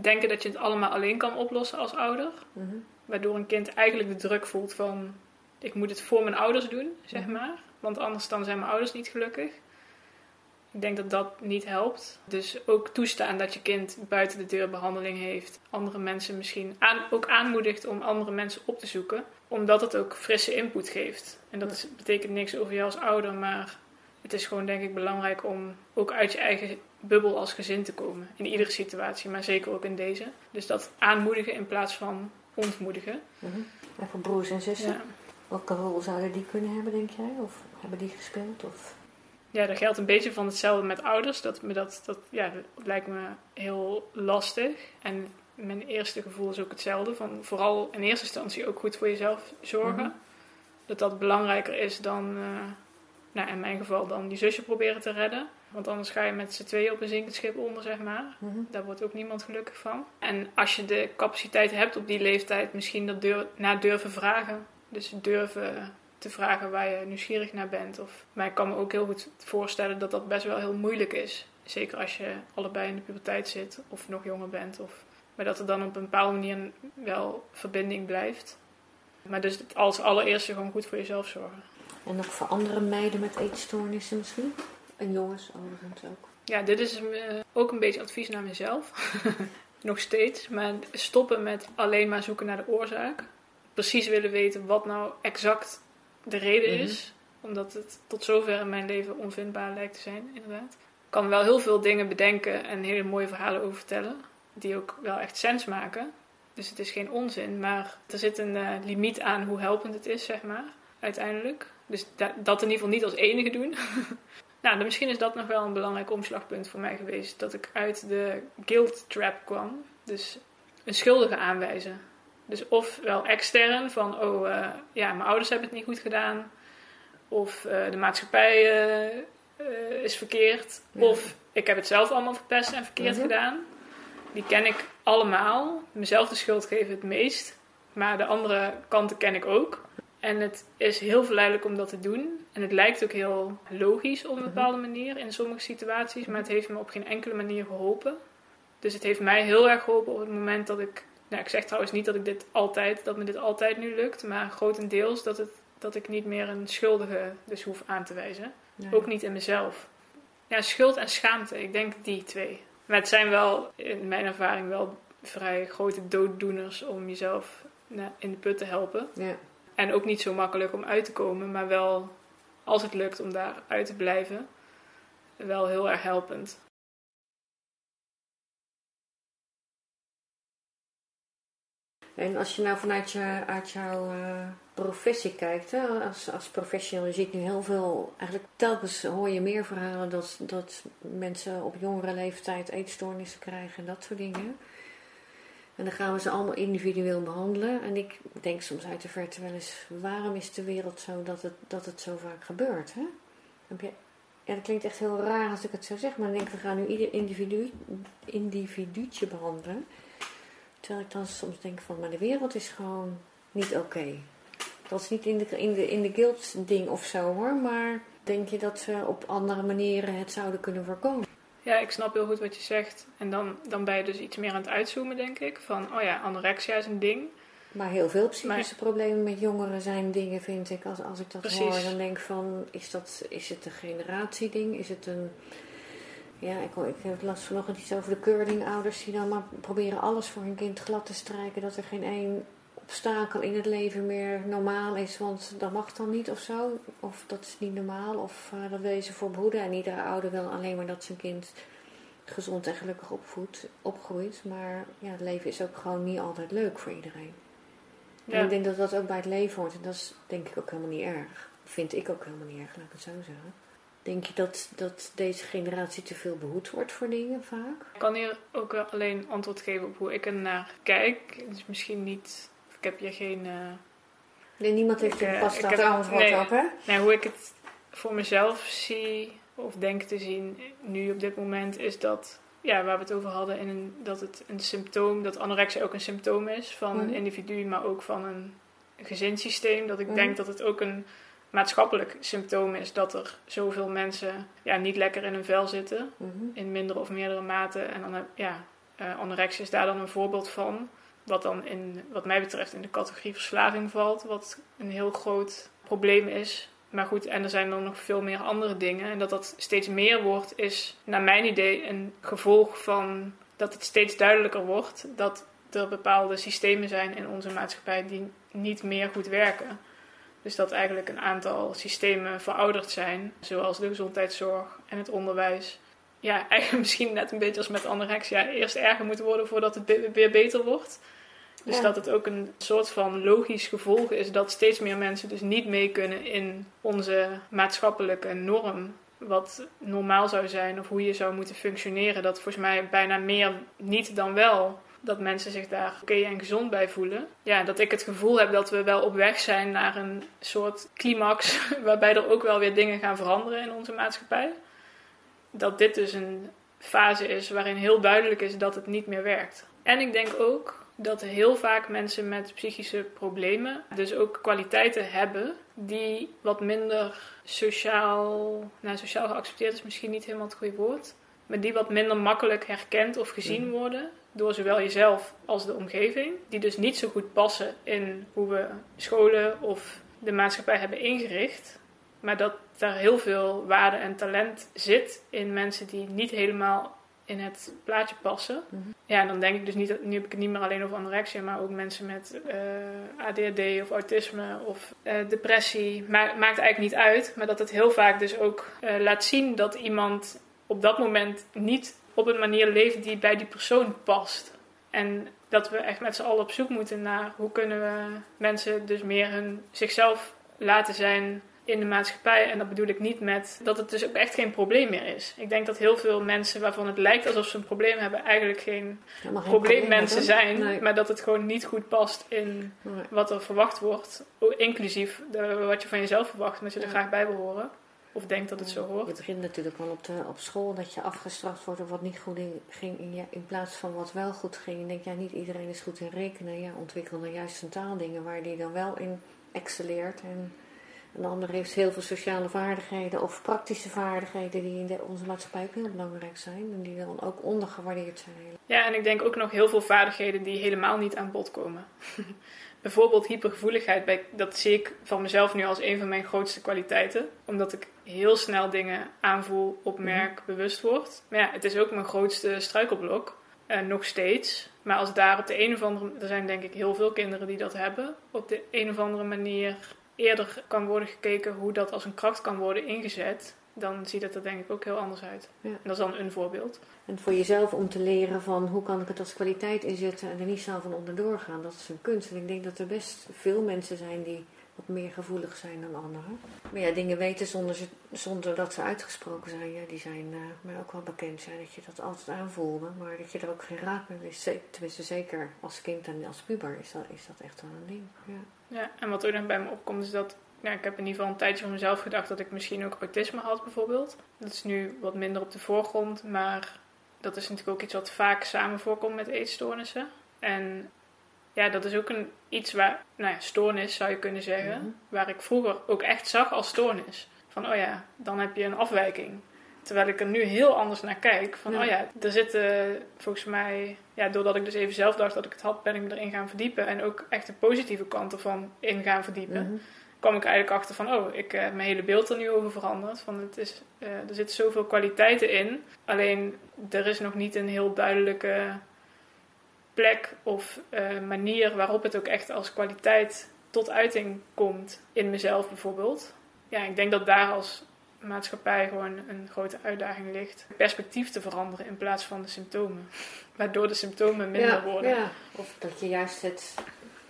Denken dat je het allemaal alleen kan oplossen als ouder. Mhm. Waardoor een kind eigenlijk de druk voelt van... ik moet het voor mijn ouders doen, zeg Mhm. maar. Want anders dan zijn mijn ouders niet gelukkig. Ik denk dat dat niet helpt. Dus ook toestaan dat je kind buiten de deur behandeling heeft. Andere mensen misschien aan, ook aanmoedigt om andere mensen op te zoeken. Omdat het ook frisse input geeft. En dat is- betekent niks over jou als ouder, maar het is gewoon denk ik belangrijk om ook uit je eigen bubbel als gezin te komen. In iedere situatie, maar zeker ook in deze. Dus dat aanmoedigen in plaats van ontmoedigen. Mhm. En voor broers en zussen? Ja. Welke rol zouden die kunnen hebben, denk jij? Of hebben die gespeeld? Of... Ja, dat geldt een beetje van hetzelfde met ouders. Dat, me dat, dat, ja, dat lijkt me heel lastig. En mijn eerste gevoel is ook hetzelfde. Van vooral in eerste instantie ook goed voor jezelf zorgen. Mhm. Dat dat belangrijker is dan, eh, nou in mijn geval, dan die zusje proberen te redden. Want anders ga je met z'n tweeën op een zinkend schip onder, zeg maar. Mhm. Daar wordt ook niemand gelukkig van. En als je de capaciteit hebt op die leeftijd, misschien dat deur, naar durven vragen. Dus durven te vragen waar je nieuwsgierig naar bent. Of, maar ik kan me ook heel goed voorstellen dat dat best wel heel moeilijk is. Zeker als je allebei in de puberteit zit of nog jonger bent. Of, maar dat er dan op een bepaalde manier wel verbinding blijft. Maar dus als allereerste gewoon goed voor jezelf zorgen. En ook voor andere meiden met eetstoornissen misschien? En jongens overigens ook. Ja, dit is eh, ook een beetje advies naar mezelf. [LAUGHS] Nog steeds. Maar stoppen met alleen maar zoeken naar de oorzaak. Precies willen weten wat nou exact de reden Mhm. is. Omdat het tot zover in mijn leven onvindbaar lijkt te zijn, inderdaad. Ik kan wel heel veel dingen bedenken en hele mooie verhalen over vertellen. Die ook wel echt sens maken. Dus het is geen onzin. Maar er zit een eh, limiet aan hoe helpend het is, zeg maar. Uiteindelijk. Dus da- dat in ieder geval niet als enige doen. [LAUGHS] Nou, dan misschien is dat nog wel een belangrijk omslagpunt voor mij geweest. Dat ik uit de guilt trap kwam. Dus een schuldige aanwijzen. Dus ofwel extern, van oh eh, ja, mijn ouders hebben het niet goed gedaan. Of eh, de maatschappij eh, is verkeerd. Ja. Of ik heb het zelf allemaal verpest en verkeerd Mhm. gedaan. Die ken ik allemaal. Mezelf de schuld geven het meest. Maar de andere kanten ken ik ook. En het is heel verleidelijk om dat te doen. En het lijkt ook heel logisch op een Mhm. bepaalde manier in sommige situaties. Maar het heeft me op geen enkele manier geholpen. Dus het heeft mij heel erg geholpen op het moment dat ik... Nou, ik zeg trouwens niet dat, ik dit altijd, dat me dit altijd nu lukt. Maar grotendeels dat, het, dat ik niet meer een schuldige dus hoef aan te wijzen. Nee. Ook niet in mezelf. Ja, schuld en schaamte. Ik denk die twee. Maar het zijn wel, in mijn ervaring, wel vrij grote dooddoeners om jezelf na- in de put te helpen. Ja. En ook niet zo makkelijk om uit te komen, maar wel, als het lukt om daar uit te blijven, wel heel erg helpend. En als je nou vanuit je, uit jouw eh, professie kijkt, hè, als, als professional, je ziet nu heel veel, eigenlijk telkens hoor je meer verhalen dat, dat mensen op jongere leeftijd eetstoornissen krijgen en dat soort dingen. En dan gaan we ze allemaal individueel behandelen. En ik denk soms uit de verte wel eens, waarom is de wereld zo dat het, dat het zo vaak gebeurt? Hè? Heb je, ja, dat klinkt echt heel raar als ik het zo zeg, maar dan denk ik, we gaan nu ieder individu, individuutje behandelen. Terwijl ik dan soms denk van, maar de wereld is gewoon niet oké. Dat is niet in de, in de, in de guilt ding of zo hoor, maar denk je dat ze op andere manieren het zouden kunnen voorkomen? Ja, ik snap heel goed wat je zegt. En dan, dan ben je dus iets meer aan het uitzoomen, denk ik. Van, oh ja, anorexia is een ding. Maar heel veel psychische problemen met jongeren zijn dingen, vind ik. Als, als ik dat Precies. hoor, dan denk ik van, is, dat, is het een generatieding? Is het een... Ja, ik, ik heb last vanochtend iets over de curlingouders die dan maar proberen alles voor hun kind glad te strijken. Dat er geen één obstakel in het leven meer normaal is, want dat mag dan niet of zo. Of dat is niet normaal, of eh dat wil je ze voor behoeden. En iedere ouder wil alleen maar dat zijn kind gezond en gelukkig opvoedt, opgroeit. Maar ja, het leven is ook gewoon niet altijd leuk voor iedereen. En Ja. ik denk dat dat ook bij het leven hoort. En dat is denk ik ook helemaal niet erg. Vind ik ook helemaal niet erg, laat ik het zo zeggen. Denk je dat, dat deze generatie te veel behoed wordt voor dingen vaak? Ik kan hier ook alleen antwoord geven op hoe ik er naar kijk. Dus misschien niet... Ik heb hier geen... Uh, nee, niemand heeft er pas dat nee, op, hè? Nee, hoe ik het voor mezelf zie of denk te zien nu op dit moment is dat ja, waar we het over hadden, in dat het een symptoom, dat anorexia ook een symptoom is van een mhm. individu, maar ook van een gezinssysteem. Dat ik mhm. denk dat het ook een maatschappelijk symptoom is dat er zoveel mensen ja, niet lekker in hun vel zitten, mhm. in mindere of meerdere mate. En dan ja, uh, anorexia is daar dan een voorbeeld van. Wat dan in, wat mij betreft in de categorie verslaving valt, wat een heel groot probleem is. Maar goed, en er zijn dan nog veel meer andere dingen. En dat dat steeds meer wordt, is naar mijn idee een gevolg van dat het steeds duidelijker wordt dat er bepaalde systemen zijn in onze maatschappij die niet meer goed werken. Dus dat eigenlijk een aantal systemen verouderd zijn, zoals de gezondheidszorg en het onderwijs. Ja, eigenlijk [LAUGHS] misschien net een beetje als met anorexia. Eerst erger moeten worden voordat het weer beter wordt. Dus dat het ook een soort van logisch gevolg is dat steeds meer mensen dus niet mee kunnen in onze maatschappelijke norm. Wat normaal zou zijn of hoe je zou moeten functioneren. Dat volgens mij bijna meer niet dan wel dat mensen zich daar oké en gezond bij voelen. Ja, dat ik het gevoel heb dat we wel op weg zijn naar een soort climax [LAUGHS] waarbij er ook wel weer dingen gaan veranderen in onze maatschappij. Dat dit dus een fase is waarin heel duidelijk is dat het niet meer werkt. En ik denk ook dat heel vaak mensen met psychische problemen dus ook kwaliteiten hebben die wat minder sociaal, nou sociaal geaccepteerd is misschien niet helemaal het goede woord, maar die wat minder makkelijk herkend of gezien mhm. worden door zowel jezelf als de omgeving, die dus niet zo goed passen in hoe we scholen of de maatschappij hebben ingericht, maar dat daar heel veel waarde en talent zit in mensen die niet helemaal in het plaatje passen. Mhm. Ja, dan denk ik dus niet, nu heb ik het niet meer alleen over anorexia, maar ook mensen met uh, eh, ADHD of autisme of uh, depressie. maakt eigenlijk niet uit, maar dat het heel vaak dus ook uh, laat zien dat iemand op dat moment niet op een manier leeft die bij die persoon past. En dat we echt met z'n allen op zoek moeten naar hoe kunnen we mensen dus meer hun zichzelf laten zijn in de maatschappij. En dat bedoel ik niet met dat het dus ook echt geen probleem meer is. Ik denk dat heel veel mensen waarvan het lijkt alsof ze een probleem hebben, eigenlijk geen probleemmensen zijn. Maar dat het gewoon niet goed past in wat er verwacht wordt. Inclusief de, wat je van jezelf verwacht, dat je er graag bij wil horen. Of denkt dat het zo hoort. Het begint natuurlijk wel op, de, op school dat je afgestraft wordt op wat niet goed ging in, in plaats van wat wel goed ging. Denk, ja, niet iedereen is goed in rekenen. Ja, ontwikkel dan juist een taaldingen waar die dan wel in excelleert. En een ander heeft heel veel sociale vaardigheden of praktische vaardigheden die in de, onze maatschappij ook heel belangrijk zijn. En die dan ook ondergewaardeerd zijn. Ja, en ik denk ook nog heel veel vaardigheden die helemaal niet aan bod komen. [LAUGHS] Bijvoorbeeld hypergevoeligheid, bij, dat zie ik van mezelf nu als een van mijn grootste kwaliteiten. Omdat ik heel snel dingen aanvoel, opmerk, mhm. bewust word. Maar ja, het is ook mijn grootste struikelblok. Uh, nog steeds. Maar als daar op de een of andere... Er zijn denk ik heel veel kinderen die dat hebben. Op de een of andere manier eerder kan worden gekeken hoe dat als een kracht kan worden ingezet, dan ziet het er denk ik ook heel anders uit. Ja. En dat is dan een voorbeeld. En voor jezelf om te leren van hoe kan ik het als kwaliteit inzetten en er niet snel van onderdoor gaan, dat is een kunst. En ik denk dat er best veel mensen zijn die wat meer gevoelig zijn dan anderen. Maar ja, dingen weten zonder, zonder dat ze uitgesproken zijn, ja, die zijn uh, mij ook wel bekend. zijn dat je dat altijd aanvoelde, maar dat je er ook geen raad mee wist. Tenminste, zeker als kind en als puber is dat, is dat echt wel een ding. Ja. Ja, en wat ook bij me opkomt is dat ja, ik heb in ieder geval een tijdje van mezelf gedacht dat ik misschien ook autisme had bijvoorbeeld. Dat is nu wat minder op de voorgrond, maar dat is natuurlijk ook iets wat vaak samen voorkomt met eetstoornissen. En ja, dat is ook een, iets waar, nou ja, stoornis zou je kunnen zeggen, mhm. waar ik vroeger ook echt zag als stoornis. Van, oh ja, dan heb je een afwijking. Terwijl ik er nu heel anders naar kijk. Van, oh ja, er zitten volgens mij... Ja, doordat ik dus even zelf dacht dat ik het had, ben ik me erin gaan verdiepen. En ook echt de positieve kant ervan in gaan verdiepen. Mm kwam ik eigenlijk achter van, oh, ik heb mijn hele beeld er nu over veranderd. Van, het is, uh, er zitten zoveel kwaliteiten in. Alleen, er is nog niet een heel duidelijke plek of uh, manier waarop het ook echt als kwaliteit tot uiting komt. In mezelf bijvoorbeeld. Ja, ik denk dat daar als maatschappij gewoon een grote uitdaging ligt. Perspectief te veranderen in plaats van de symptomen. Waardoor de symptomen minder worden. Ja. Of dat je juist het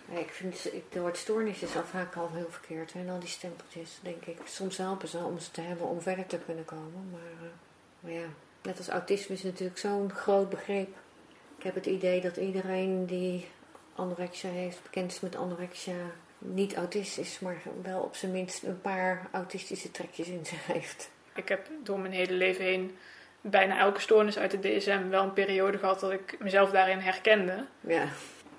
ik vind het woord stoornis is al vaak al heel verkeerd. En al die stempeltjes, denk ik. Soms helpen ze om ze te hebben om verder te kunnen komen. Maar, eh, maar ja, net als autisme is natuurlijk zo'n groot begrip. Ik heb het idee dat iedereen die anorexia heeft, bekend is met anorexia, niet autistisch, maar wel op zijn minst een paar autistische trekjes in zich heeft. Ik heb door mijn hele leven heen bijna elke stoornis uit de DSM wel een periode gehad dat ik mezelf daarin herkende. Ja.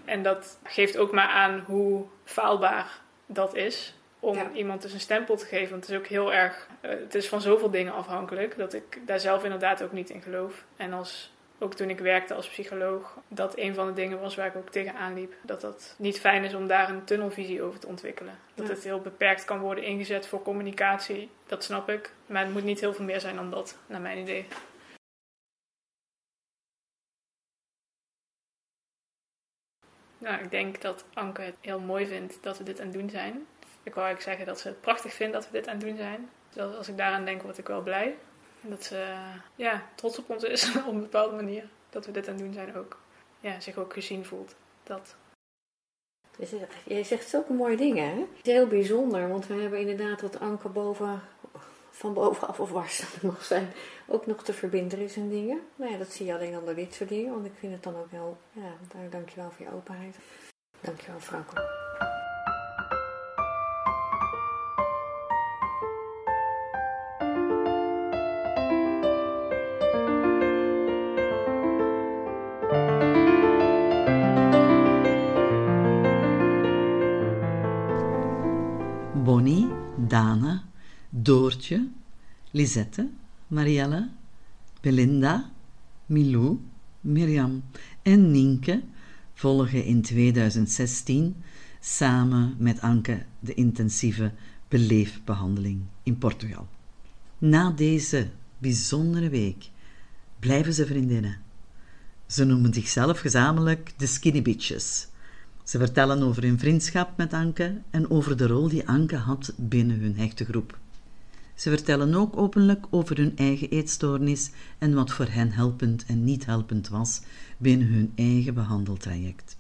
En dat geeft ook maar aan hoe faalbaar dat is om iemand dus een stempel te geven. Want het is ook heel erg, uh, het is van zoveel dingen afhankelijk dat ik daar zelf inderdaad ook niet in geloof. En als ook toen ik werkte als psycholoog, dat een van de dingen was waar ik ook tegenaan liep. Dat dat niet fijn is om daar een tunnelvisie over te ontwikkelen. Dat het heel beperkt kan worden ingezet voor communicatie, dat snap ik. Maar het moet niet heel veel meer zijn dan dat, naar mijn idee. Nou, ik denk dat Anke het heel mooi vindt dat we dit aan het doen zijn. Ik wou eigenlijk zeggen dat ze het prachtig vindt dat we dit aan het doen zijn. Dus als ik daaraan denk, word ik wel blij. Dat ze ja, trots op ons is [LAUGHS] op een bepaalde manier. Dat we dit aan het doen zijn ook. Ja, zich ook gezien voelt. Dat. Jij zegt zulke mooie dingen, hè? Het is heel bijzonder, want we hebben inderdaad dat Anke boven, van bovenaf of waar het nog zijn, ook nog te verbinden is en dingen. Nou ja, dat zie je alleen al door dit soort dingen, want ik vind het dan ook heel, ja, dankjewel voor je openheid. Dankjewel, Franco. Doortje, Lisette, Marielle, Belinda, Milou, Mirjam en Nienke volgen in 2016 samen met Anke de intensieve beleefbehandeling in Portugal. Na deze bijzondere week blijven ze vriendinnen. Ze noemen zichzelf gezamenlijk de Skinny Bitches. Ze vertellen over hun vriendschap met Anke en over de rol die Anke had binnen hun hechte groep. Ze vertellen ook openlijk over hun eigen eetstoornis en wat voor hen helpend en niet helpend was binnen hun eigen behandeltraject.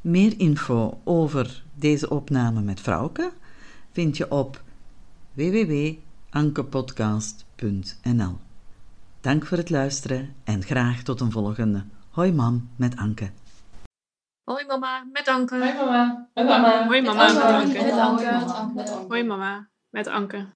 Meer info over deze opname met Frauke vind je op www.ankepodcast.nl. Dank voor het luisteren en graag tot een volgende. Hoi mam met Anke. Hoi mama, met Anke. Hoi mama, met Anke. Hoi mama, met Anke. Hoi mama, met Anke.